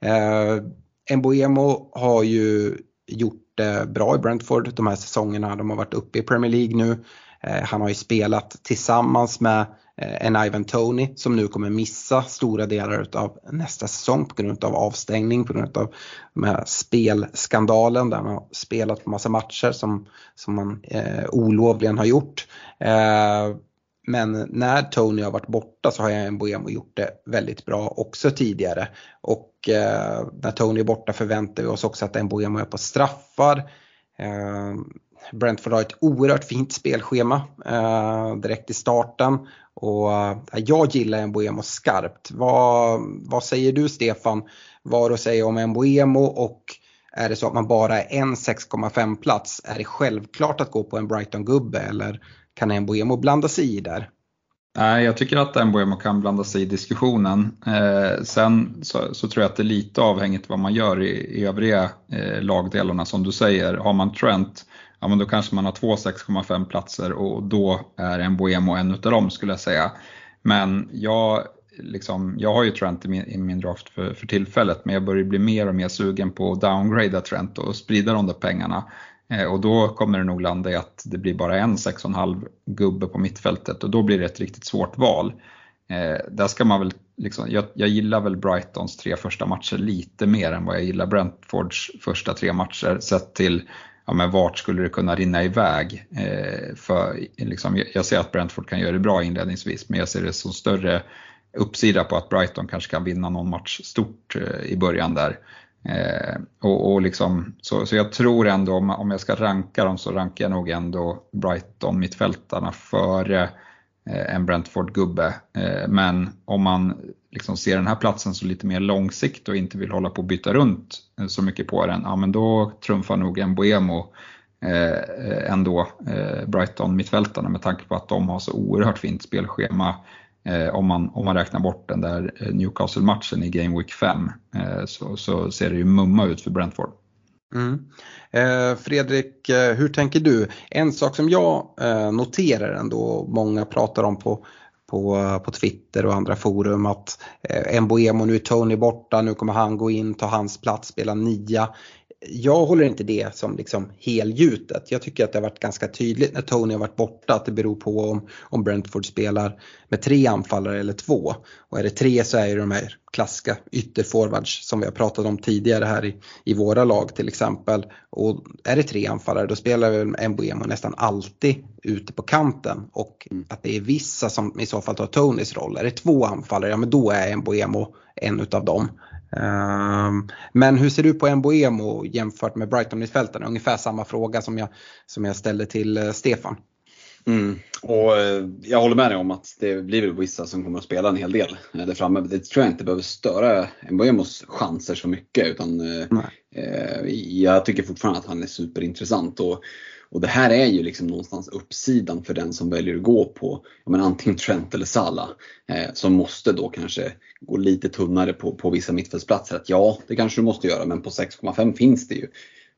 Eh, Emboemo har ju gjort det bra i Brentford de här säsongerna. De har varit uppe i Premier League nu. Eh, han har ju spelat tillsammans med Eh, en Ivan Tony som nu kommer missa stora delar av nästa säsong på grund av avstängning, på grund av spelskandalen där han har spelat på massa matcher som, som man eh, olovligen har gjort. Eh, men när Tony har varit borta så har jag en Boemo gjort det väldigt bra också tidigare. Och eh, när Tony är borta förväntar vi oss också att en Boemo är på straffar. Eh, Brentford har ett oerhört fint spelschema eh, direkt i starten. Och eh, jag gillar Mbuemo skarpt. Vad, vad säger du Stefan? Vad du säger om Mbuemo? Och är det så att man bara är en 6,5 plats, är det självklart att gå på en Brighton-gubbe eller kan Mbuemo blanda sig i där? Nej, jag tycker att Mbuemo kan blanda sig i diskussionen. Eh, sen så, så, tror jag att det är lite avhängigt vad man gör i, i övriga eh, lagdelarna som du säger. Har man Trent, ja men då kanske man har två 6,5 platser och då är Mbuemo en utav dem skulle jag säga. Men jag, liksom, jag har ju Trent i min, i min draft för, för, tillfället men jag börjar bli mer och mer sugen på att downgrada Trent och sprida de där pengarna. Eh, och då kommer det nog landa i att det blir bara en 6,5 gubbe på mittfältet och då blir det ett riktigt svårt val. Eh, där ska man väl liksom, jag, jag, gillar väl Brightons tre första matcher lite mer än vad jag gillar Brentfords första tre matcher sett till ja, men vart skulle det kunna rinna iväg. Eh, för, liksom, jag ser att Brentford kan göra det bra inledningsvis men jag ser det som större uppsida på att Brighton kanske kan vinna någon match stort eh, i början där. Eh, och, och liksom, så, så jag tror ändå om, om jag ska ranka dem så rankar jag nog ändå Brighton mittfältarna före eh, Eh, en Brentford-gubbe. Eh, men om man liksom ser den här platsen som lite mer långsikt och inte vill hålla på att byta runt eh, så mycket på den, ja men då trumfar nog en Boemo ändå Brighton mittfältarna med tanke på att de har så oerhört fint spelschema om, man, om man räknar bort den där Newcastle-matchen i Game Week 5 så, så, ser det ju mumma ut för Brentford. Mm. Eh, Fredrik, eh, hur tänker du? En sak som jag eh, noterar ändå, många pratar om på, på, eh, på Twitter och andra forum att eh, Mboemo, nu är Tony borta, nu kommer han gå in, ta hans plats, spela nia jag håller inte det som liksom helgjutet. Jag tycker att det har varit ganska tydligt när Tony har varit borta att det beror på om, om Brentford spelar med tre anfallare eller två. Och är det tre så är det de här klassiska ytterforwards som vi har pratat om tidigare här i, i våra lag till exempel. Och är det tre anfallare då spelar väl Mbuemo nästan alltid ute på kanten och mm. att det är vissa som i så fall tar Tonys roll. Är det två anfallare, ja men då är Mbuemo en utav dem. Ehm, men hur ser du på Mboemo jämfört med Brighton-mittfältarna? Ungefär samma fråga som jag, som jag ställde till eh, Stefan. Mm. Och eh, jag håller med dig om att det blir väl vissa som kommer att spela en hel del där framme. Det tror jag inte behöver störa Mboemos chanser så mycket utan eh, jag tycker fortfarande att han är superintressant. Och och det här är ju liksom någonstans uppsidan för den som väljer att gå på men, antingen Trent eller Salah. Eh, som måste då kanske gå lite tunnare på, på vissa mittfältsplatser. Att ja, det kanske du måste göra men på 6,5 finns det ju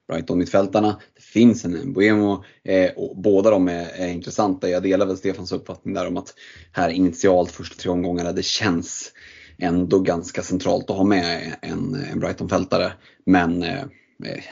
Brighton-mittfältarna. Det finns en Mbuemo eh, och båda de är, är, intressanta. Jag delar väl Stefans uppfattning där om att här initialt första tre omgångarna det känns ändå ganska centralt att ha med en, en Brighton-fältare. Men Eh,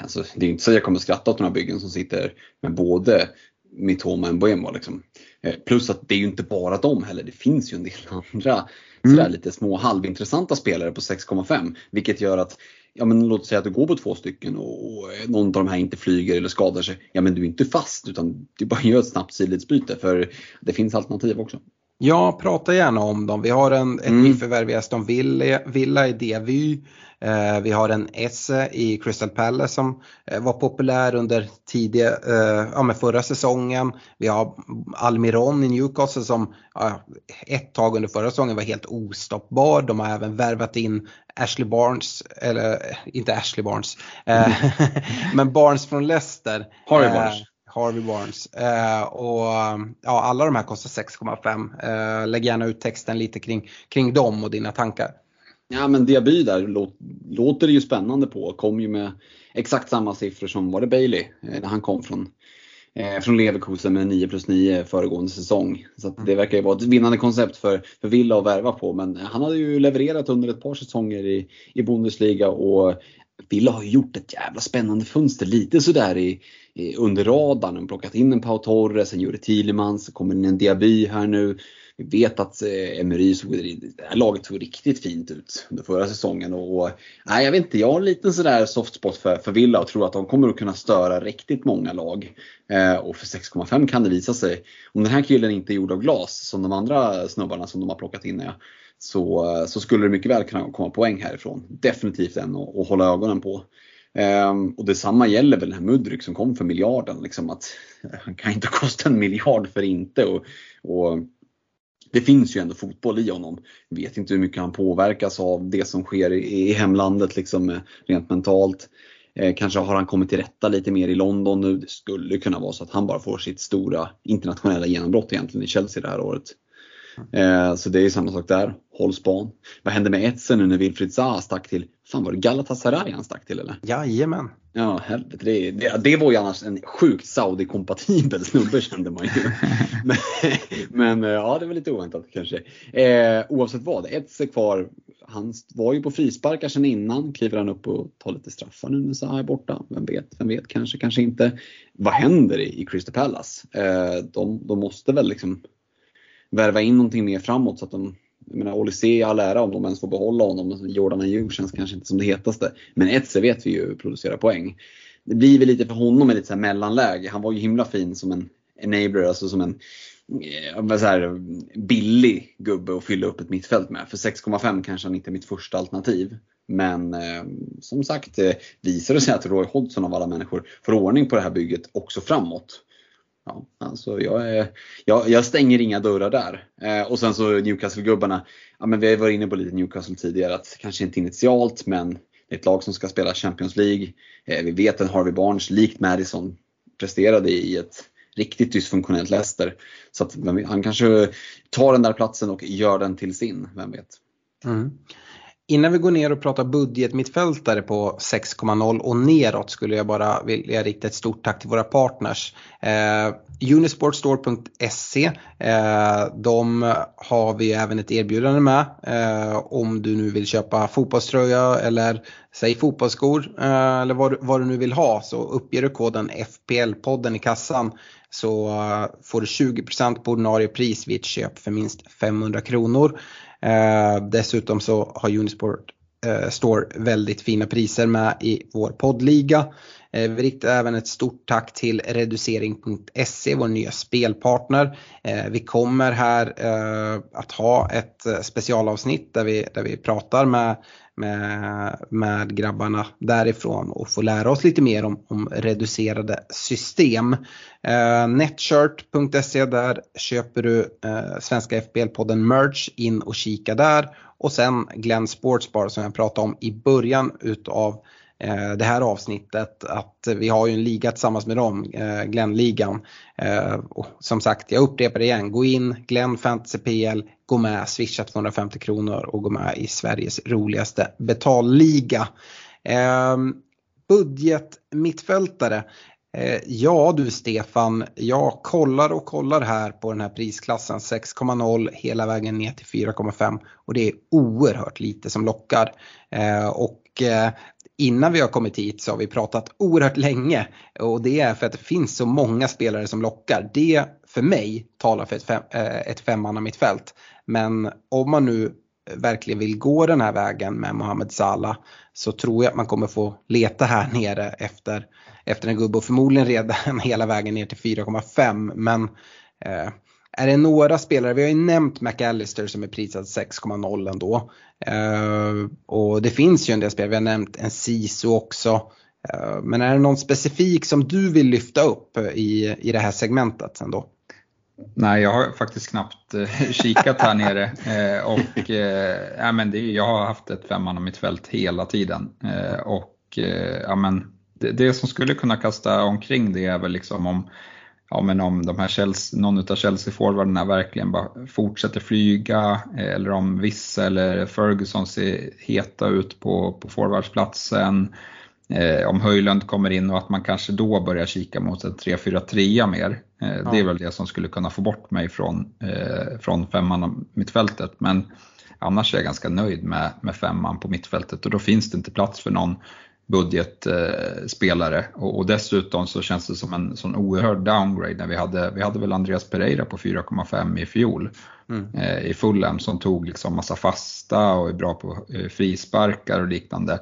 alltså, det är inte så att jag kommer skratta åt några byggen som sitter med både Mitoma och Mbuemo. Liksom. Eh, plus att det är ju inte bara de heller, det finns ju en del andra mm. sådär lite små halvintressanta spelare på 6,5. Vilket gör att, ja men låt säga att du går på två stycken och, och någon av de här inte flyger eller skadar sig. Ja men du är inte fast utan du bara gör ett snabbt sidledsbyte för det finns alternativ också. Ja, prata gärna om dem. Vi har en, ett mm. nyförvärv i Aston Villa, Villa i Devy. Eh, vi har en Esse i Crystal Palace som eh, var populär under tidiga, eh, ja, med förra säsongen. Vi har Almiron i Newcastle som ja, ett tag under förra säsongen var helt ostoppbar. De har även värvat in Ashley Barnes, eller inte Ashley Barnes, mm. men Barnes från Leicester. Harry Barnes. Harvey Barnes. Eh, och ja, alla de här kostar 6,5. Eh, lägg gärna ut texten lite kring, kring dem och dina tankar. Ja men Diaby där låter det ju spännande på. Kom ju med exakt samma siffror som var det Bailey eh, när han kom från, eh, från Leverkusen med 9 plus 9 föregående säsong. Så det mm. verkar ju vara ett vinnande koncept för, för Villa att värva på. Men han hade ju levererat under ett par säsonger i, i Bundesliga och Villa har ju gjort ett jävla spännande fönster. Lite sådär i, i, under radarn. De har plockat in en Pau Torres, en Jure Thielemans, så kommer in en Diaby här nu. Vi vet att eh, Emery såg, det här laget såg riktigt fint ut under förra säsongen. Och, och, nej, jag vet inte, jag har en liten sådär soft spot för, för Villa och tror att de kommer att kunna störa riktigt många lag. Eh, och för 6,5 kan det visa sig. Om den här killen inte är gjord av glas som de andra snubbarna som de har plockat in är så, så skulle det mycket väl kunna komma poäng härifrån. Definitivt en att, att hålla ögonen på. Um, och detsamma gäller väl den här Mudryk som kom för miljarden. Liksom att Han kan inte kosta en miljard för inte. Och, och det finns ju ändå fotboll i honom. Jag vet inte hur mycket han påverkas av det som sker i, i hemlandet liksom, eh, rent mentalt. Eh, kanske har han kommit till rätta lite mer i London nu. Det skulle kunna vara så att han bara får sitt stora internationella genombrott egentligen i Chelsea det här året. Eh, så det är samma sak där. Håll span. Vad hände med Etsen nu när Wilfried Zaha stack till, fan var det Galatasaray han stack till eller? Jajamän. Ja, helvete. Det, det, det var ju annars en sjukt Saudi-kompatibel snubbe kände man ju. men, men, eh, ja, det var lite oväntat kanske. Eh, oavsett vad, Etze kvar. Han var ju på frisparkar sedan innan. Kliver han upp och tar lite straffar nu när Zaha är borta? Vem vet, vem vet, kanske, kanske inte. Vad händer i, i Crystal Palace? Eh, de, de måste väl liksom värva in någonting mer framåt så att de jag menar Olise i all ära om de ens får behålla honom. Jordan Ayew känns kanske inte som det hetaste. Men Etze vet vi ju producerar poäng. Det blir väl lite för honom ett lite så mellanläge. Han var ju himla fin som en enabler, alltså som en eh, så här, billig gubbe att fylla upp ett mittfält med. För 6,5 kanske han inte är mitt första alternativ. Men eh, som sagt, eh, visar det sig att Roy Hodgson av alla människor får ordning på det här bygget också framåt Ja, alltså jag, är, jag, jag stänger inga dörrar där. Eh, och sen så Newcastle-gubbarna, ja, men vi har varit inne på lite Newcastle tidigare, att kanske inte initialt men det är ett lag som ska spela Champions League. Eh, vi vet att Harvey Barnes, likt Madison, presterade i ett riktigt dysfunktionellt Leicester. Så att han kanske tar den där platsen och gör den till sin, vem vet. Mm. Innan vi går ner och pratar budgetmittfältare på 6,0 och neråt skulle jag bara vilja rikta ett stort tack till våra partners. Eh, Unisportstore.se eh, De har vi även ett erbjudande med eh, om du nu vill köpa fotbollströja eller säg fotbollsskor eh, eller vad, vad, du nu vill ha så uppger du koden FPL-podden i kassan så eh, får du 20% på ordinarie pris vid ett köp för minst 500 kronor. Eh, dessutom så har Unisport eh, Store väldigt fina priser med i vår poddliga. Eh, vi riktar även ett stort tack till reducering.se, vår nya spelpartner. Eh, vi kommer här eh, att ha ett eh, specialavsnitt där vi, där vi pratar med med, med grabbarna därifrån och få lära oss lite mer om, om reducerade system. Eh, Netshirt.se där köper du eh, svenska FBL-podden Merch in och kika där. Och sen Glenn Sportsbar som jag pratade om i början utav Eh, Eh, det här avsnittet att vi har ju en liga tillsammans med dem, eh, Glenn-ligan. Eh, och som sagt, jag upprepar det igen, gå in, Glenn Fantasy PL, gå med, swisha 250 kronor och gå med i Sveriges roligaste betalliga. Ehm, Budget mittfältare. Ja du Stefan, jag kollar och kollar här på den här prisklassen 6,0 hela vägen ner till 4,5 och det är oerhört lite som lockar. Och innan vi har kommit hit så har vi pratat oerhört länge och det är för att det finns så många spelare som lockar. Det för mig talar för ett, fem, eh, ett femmanna mittfält. Men om man nu verkligen vill gå den här vägen med Mohamed Salah så tror jag att man kommer få leta här nere efter, efter en gubbe och förmodligen redan hela vägen ner till 4,5 men eh, är det några spelare, vi har ju nämnt McAllister som är prisad 6,0 ändå. Uh, och det finns ju en del spelare, vi har nämnt en Sisu också. Uh, men är det någon specifik som du vill lyfta upp i, i det här segmentet ändå? Nej, jag har faktiskt knappt eh, kikat här nere. Eh, och, eh, ja, men det, jag har haft ett femman mitt fält hela tiden. Eh, och ja, men det, det, som skulle kunna kasta omkring det är väl liksom om ja, men om de här Chelsea, någon av Chelsea-forwarderna verkligen bara fortsätter flyga eller om vissa eller Ferguson ser heta ut på, på forwardsplatsen. Eh, om Höjlund kommer in och att man kanske då börjar kika mot en 3-4-3 mer. Eh, ja. Det är väl det som skulle kunna få bort mig från, eh, från femman mittfältet. Men annars är jag ganska nöjd med, med femman på mittfältet och då finns det inte plats för någon budgetspelare. Och, och, dessutom så känns det som en sån oerhörd downgrade när vi hade, vi hade väl Andreas Pereira på 4,5 i fjol mm. eh, i Fulham som tog liksom massa fasta och är bra på eh, frisparkar och liknande.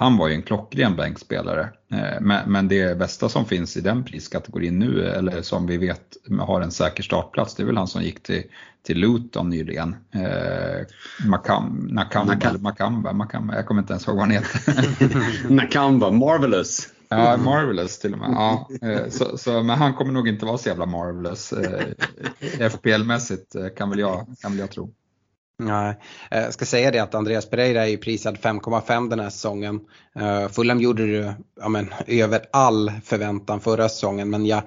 Han var ju en klockren bänkspelare. Eh, men, men det bästa som finns i den priskategorin nu, eller som vi vet har en säker startplats, det är väl han som gick till, till Luton nyligen. Eh, Makam, Nakamba. Makamba, Makamba, jag kommer inte ens ihåg vad han heter. Nakamba, Marvelous. Ja, Marvelous till och med. Ja, eh, så, så, men han kommer nog inte vara så jävla Marvelous. Eh, FPL-mässigt kan väl, jag, kan väl jag tro. Nej, jag ska säga det att Andreas Pereira är ju prisad 5,5 den här säsongen. Eh, Fulham gjorde det ja, men, över all förväntan förra säsongen men jag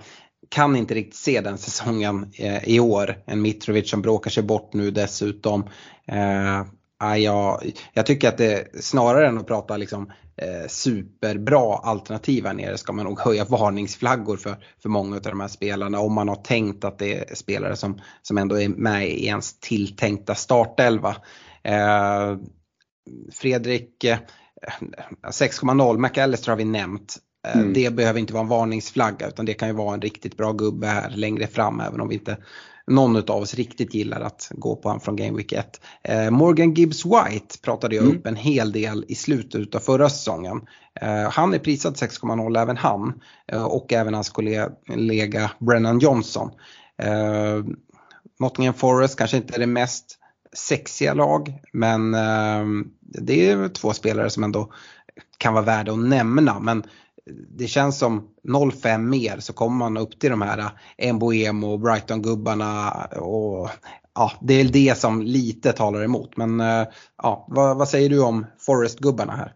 kan inte riktigt se den säsongen eh, i år. En Mitrovic som bråkar sig bort nu dessutom. Jag, jag tycker att det snarare än att prata liksom eh, superbra alternativ här nere ska man nog höja varningsflaggor för, för många av de här spelarna om man har tänkt att det är spelare som, som ändå är med i ens tilltänkta startelva. Eh, Fredrik eh, 6,0, McAllister har vi nämnt. Eh, mm. Det behöver inte vara en varningsflagga utan det kan ju vara en riktigt bra gubbe här längre fram även om vi inte någon av oss riktigt gillar att gå på honom från Game Week 1. Eh, Morgan Gibbs White pratade jag mm. upp en hel del i slutet av förra säsongen. Eh, han är prisad 6,0 även han eh, och även hans kollega Brennan Johnson. Eh, Nottingham Forest kanske inte är det mest sexiga lag men eh, det är två spelare som ändå kan vara värda att nämna. Men det känns som 0-5 mer så kommer man upp till de här äh, Mboemo och Brighton-gubbarna och ja, det är det som lite talar emot. Men äh, ja, vad, vad säger du om Forest-gubbarna här?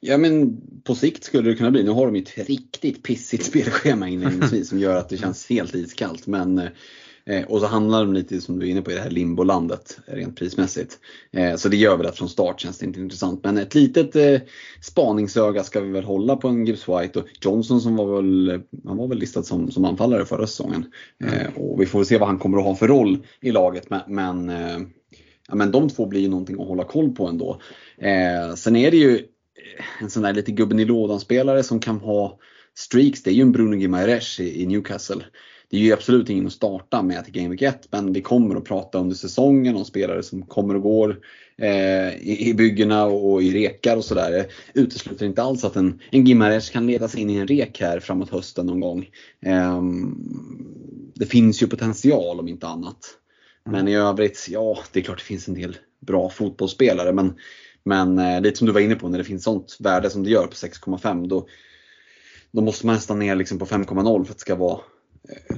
Ja men på sikt skulle det kunna bli, nu har de ju ett riktigt pissigt spelschema inledningsvis som gör att det känns helt iskallt. Men äh, eh, Eh, och så handlar de lite som du är inne på i det här limbolandet rent prismässigt. Eh, så det gör väl att från start känns det inte intressant. Men ett litet eh, spaningsöga ska vi väl hålla på en Gibbs White och Johnson som var väl, han var väl listad som, som anfallare förra säsongen. Mm. Och vi får väl se vad han kommer att ha för roll i laget. Men, men, ja, men de två blir ju någonting att hålla koll på ändå. sen är det ju en sån där lite gubben i lådan spelare som kan ha streaks. Det är ju en Bruno Gimares i, i Newcastle det är ju absolut ingen att starta med till Game Week 1 men vi kommer att prata under säsongen om spelare som kommer och går eh, i, i byggena och i rekar och sådär. Utesluter inte alls att en, en Gimares kan ledas in i en rek här framåt hösten någon gång. Eh, det finns ju potential om inte annat. Men i övrigt, ja det är klart det finns en del bra fotbollsspelare men, men eh, lite som du var inne på när det finns sånt värde som det gör på 6,5 då, då måste man nästan ner liksom på 5,0 för att det ska vara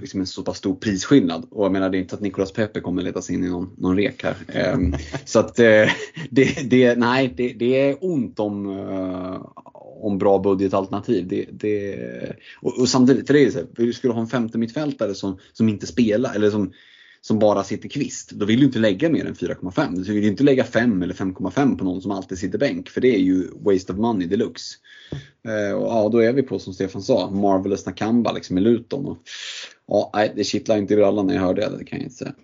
liksom en så pass stor prisskillnad. Och jag menar det är inte att Nicolas Pepe kommer ledas in i någon, någon rek här. Um, så att uh, det, det, nej, det, det, är ont om, uh, om bra budgetalternativ. Det, det, och, och samtidigt, för det är så här, du skulle ha en femte mittfältare som, som inte spelar, eller som, som bara sitter kvist, då vill du inte lägga mer än 4,5. Du vill inte lägga 5 eller 5,5 på någon som alltid sitter bänk, för det är ju waste of money deluxe. Eh, och ja, då är vi på, som Stefan sa, Marvelous Nakamba liksom i Luton. Och, ja, nej, det kittlar inte i brallan när jag hör det, det kan jag inte säga.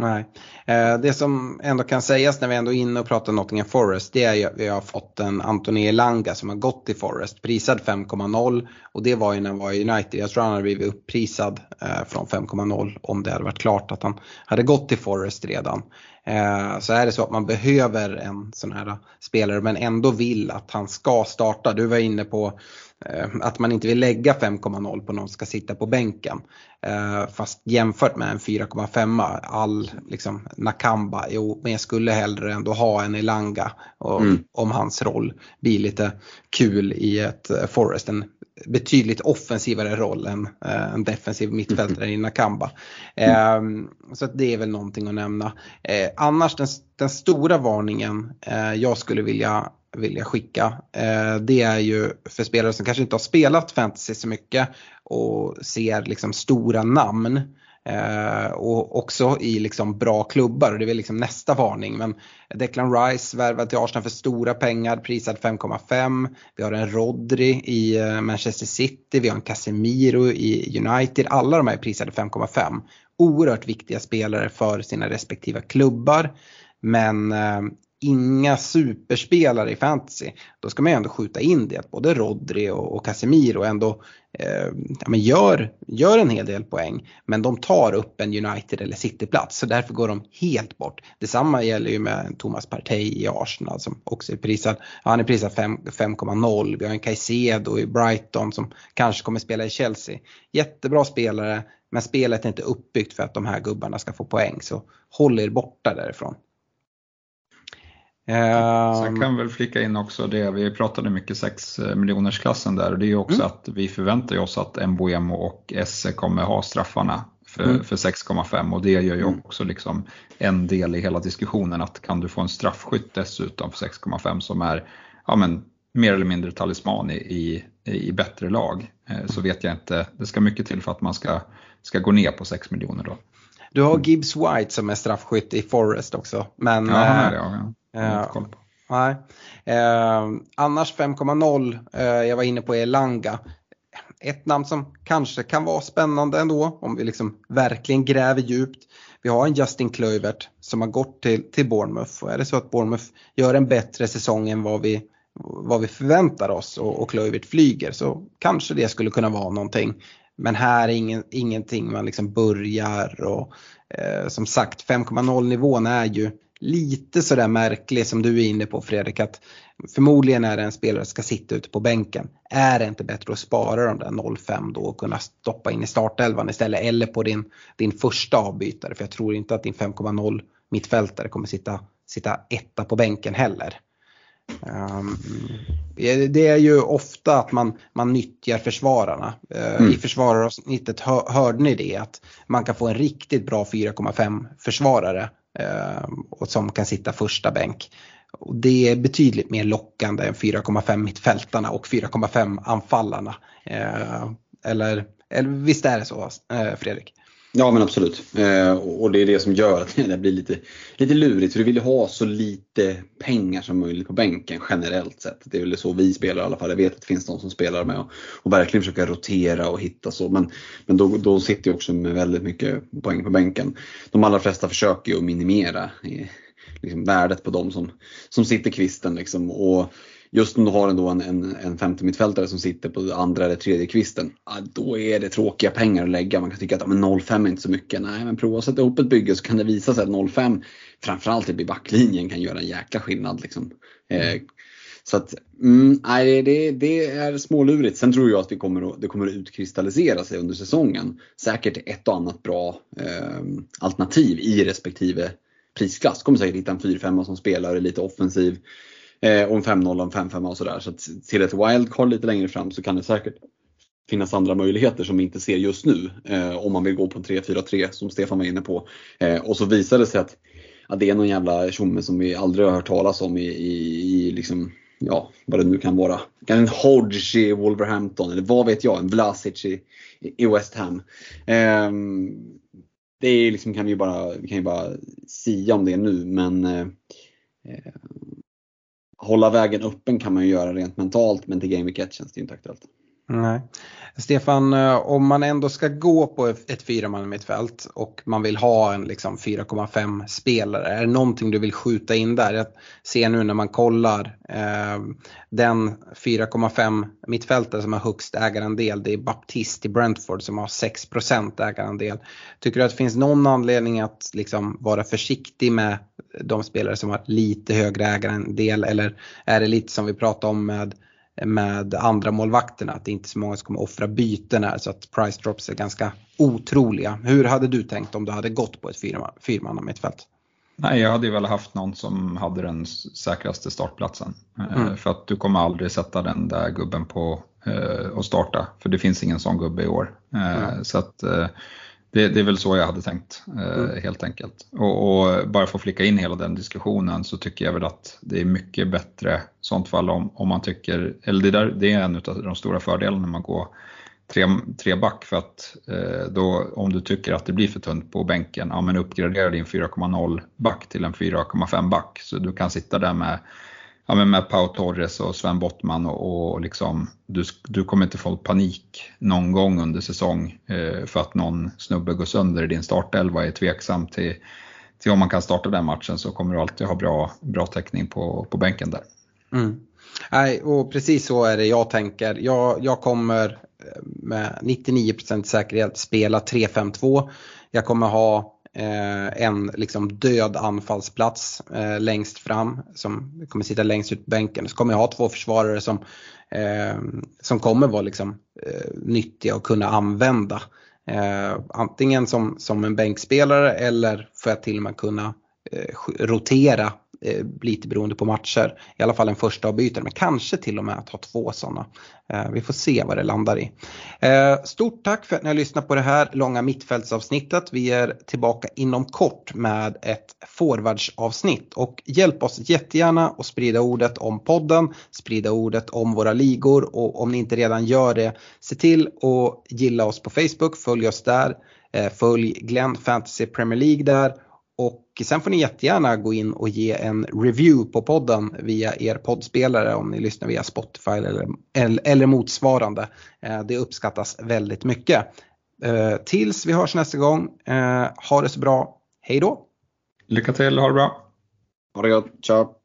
Nej. Eh, det som ändå kan sägas när vi ändå är inne och pratar Nottingham Forest det är att vi har fått en Anthony Elanga som har gått till Forest prisad 5,0 och det var ju när han var i United. Jag tror han hade blivit upprisad eh, från 5,0 om det hade varit klart att han hade gått till Forest redan. Eh, så är det så att man behöver en sån här spelare men ändå vill att han ska starta. Du var inne på att man inte vill lägga 5,0 på någon som ska sitta på bänken. Eh, fast jämfört med en 4,5 all liksom Nakamba, jo men jag skulle hellre ändå ha en Elanga och, mm. om hans roll blir lite kul i ett eh, Forest. En betydligt offensivare roll än en defensiv mittfältare mm. i Nakamba. Mm. Så det är väl någonting att nämna. Annars den, den stora varningen jag skulle vilja vill jag skicka. Eh, det är ju för spelare som kanske inte har spelat fantasy så mycket och ser liksom stora namn. Eh, och också i liksom bra klubbar och det är väl liksom nästa varning. Men Declan Rice värvad till Arsenal för stora pengar, prisad 5,5. Vi har en Rodri i eh, Manchester City, vi har en Casemiro i United. Alla de här är prisade 5,5. Oerhört viktiga spelare för sina respektive klubbar. Men eh, inga superspelare i fantasy, då ska man ju ändå skjuta in det att både Rodri och, och Casemiro ändå eh, ja, men gör, gör en hel del poäng. Men de tar upp en United eller City-plats så därför går de helt bort. Detsamma gäller ju med Thomas Partey i Arsenal som också är prisad, ja, han är prisad 5,0. Vi har en Caicedo i Brighton som kanske kommer spela i Chelsea. Jättebra spelare men spelet är inte uppbyggt för att de här gubbarna ska få poäng så håll er borta därifrån. Sen ehm. kan väl flika in också det, vi pratade mycket 6 eh, miljoners klassen där och det är också mm. att vi förväntar oss att Mbuemo och Esse kommer ha straffarna för, mm. för 6,5 och det gör ju mm. också liksom en del i hela diskussionen att kan du få en straffskytt dessutom för 6,5 som är ja, men, mer eller mindre talisman i, i, i bättre lag eh, så vet jag inte, det ska mycket till för att man ska, ska gå ner på 6 miljoner då. Du har Gibbs White som är straffskytt i Forest också. Men, ja, han är det, ja. Uh, nej. Uh, annars 5,0, uh, jag var inne på Elanga. Ett namn som kanske kan vara spännande ändå om vi liksom verkligen gräver djupt. Vi har en Justin Kluivert som har gått till, till Bournemouth och är det så att Bournemouth gör en bättre säsong än vad vi, vad vi förväntar oss och, och Kluivert flyger så kanske det skulle kunna vara någonting. Men här är ingen, ingenting man liksom börjar och eh, som sagt 5,0 nivån är ju lite sådär märklig som du är inne på Fredrik att förmodligen är det en spelare som ska sitta ute på bänken. Är det inte bättre att spara de där 0,5 då och kunna stoppa in i startelvan istället eller på din, din första avbytare för jag tror inte att din 5,0 mittfältare kommer sitta, sitta etta på bänken heller. Um, det är ju ofta att man, man nyttjar försvararna. Uh, mm. I försvararavsnittet hör, hörde ni det att man kan få en riktigt bra 4,5 försvarare uh, och som kan sitta första bänk. Och det är betydligt mer lockande än 4,5 mittfältarna och 4,5 anfallarna. Uh, eller, eller visst är det så Fredrik? Ja men absolut. Eh, och det är det som gör att det blir lite, lite lurigt. För du vill ju ha så lite pengar som möjligt på bänken generellt sett. Det är väl så vi spelar i alla fall. Jag vet att det finns de som spelar med och, och verkligen försöka rotera och hitta så. Men, men då, då sitter jag också med väldigt mycket poäng på bänken. De allra flesta försöker ju att minimera eh, liksom, värdet på de som, som sitter kvisten. Liksom. Och just om du har ändå en, en, en femte mittfältare som sitter på andra eller tredje kvisten, då är det tråkiga pengar att lägga. Man kan tycka att men 0,5 är inte så mycket. Nej, men prova att sätta ihop ett bygge så kan det visa sig att 0,5 framförallt i backlinjen kan göra en jäkla skillnad. Liksom. Eh, så att, mm, nej, det, det är smålurigt. Sen tror jag att vi kommer att, det kommer att utkristallisera sig under säsongen. Säkert ett och annat bra eh, alternativ i respektive prisklass. Kommer säkert hitta en 4-5 som spelar, är lite offensiv. Eh, och en 5-0 och en 5-5 och sådär. Så att till ett wildcard lite längre fram så kan det säkert finnas andra möjligheter som vi inte ser just nu. Eh, om man vill gå på 3-4-3 som Stefan var inne på. Eh, och så visar det sig att ja, det är någon jävla tjomme som vi aldrig har hört talas om i, i, i liksom, ja, vad det nu kan vara. En Hodge i Wolverhampton eller vad vet jag, en Vlasic i, i West Ham. Eh, det är liksom, kan vi bara, vi kan ju bara sia om det nu men eh, eh hålla vägen öppen kan man ju göra rent mentalt men till Game Week 1 känns det inte aktuellt. Nej. Stefan, eh, om man ändå ska gå på ett fyraman mittfält och man vill ha en liksom 4,5 spelare, är det någonting du vill skjuta in där? Jag ser nu när man kollar eh, den 4,5 mittfältare som har högst ägarandel, det är Baptiste i Brentford som har 6% ägarandel. Tycker du att det finns någon anledning att liksom vara försiktig med de spelare som har lite högre ägarandel eller är det lite som vi pratade om med med andra målvakterna. Att det inte är så många som kommer offra byten här så att price drops är ganska otroliga. Hur hade du tänkt om du hade gått på ett fyrmanna mittfält? Nej, jag hade ju väl haft någon som hade den säkraste startplatsen. Eh, mm. För att du kommer aldrig sätta den där gubben på eh, och starta. För det finns ingen sån gubbe i år. Eh, mm. Så att det, det, är väl så jag hade tänkt mm. helt enkelt. Och, och, bara för att flicka in hela den diskussionen så tycker jag väl att det är mycket bättre i sånt fall om, om man tycker, eller det, där, det är en av de stora fördelarna när man går tre, tre back för att eh, då om du tycker att det blir för tunt på bänken, ja men uppgradera din 4,0 back till en 4,5 back så du kan sitta där med ja, men med Pau Torres och Sven Bottman och, och liksom, du, du kommer inte få panik någon gång under säsong eh, för att någon snubbe går sönder i din startelva är tveksam till, till om man kan starta den matchen så kommer du alltid ha bra, bra täckning på, på bänken där. Mm. Nej, och precis så är det jag tänker. Jag, jag kommer eh, med 99% säkerhet spela 3-5-2. Jag kommer ha eh, en liksom död anfallsplats eh, längst fram som kommer sitta längst ut på bänken. Så kommer jag ha två försvarare som, eh, som kommer vara liksom, eh, nyttiga och kunna använda. Eh, antingen som, som en bänkspelare eller för att till och med kunna eh, rotera eh, lite beroende på matcher. I alla fall en första avbytare men kanske till och med att ha två sådana. Eh, vi får se vad det landar i. Eh, stort tack för att ni har lyssnat på det här långa mittfältsavsnittet. Vi är tillbaka inom kort med ett forwardsavsnitt och hjälp oss jättegärna att sprida ordet om podden, sprida ordet om våra ligor och om ni inte redan gör det, se till att gilla oss på Facebook, följ oss där, eh, följ Glenn Fantasy Premier League där sen får ni jättegärna gå in och ge en review på podden via er poddspelare om ni lyssnar via Spotify eller, eller motsvarande. Eh, det uppskattas väldigt mycket. Eh, tills vi hörs nästa gång, ha det så bra. Hej då! Lycka till, ha det bra! Ha det gott, ciao!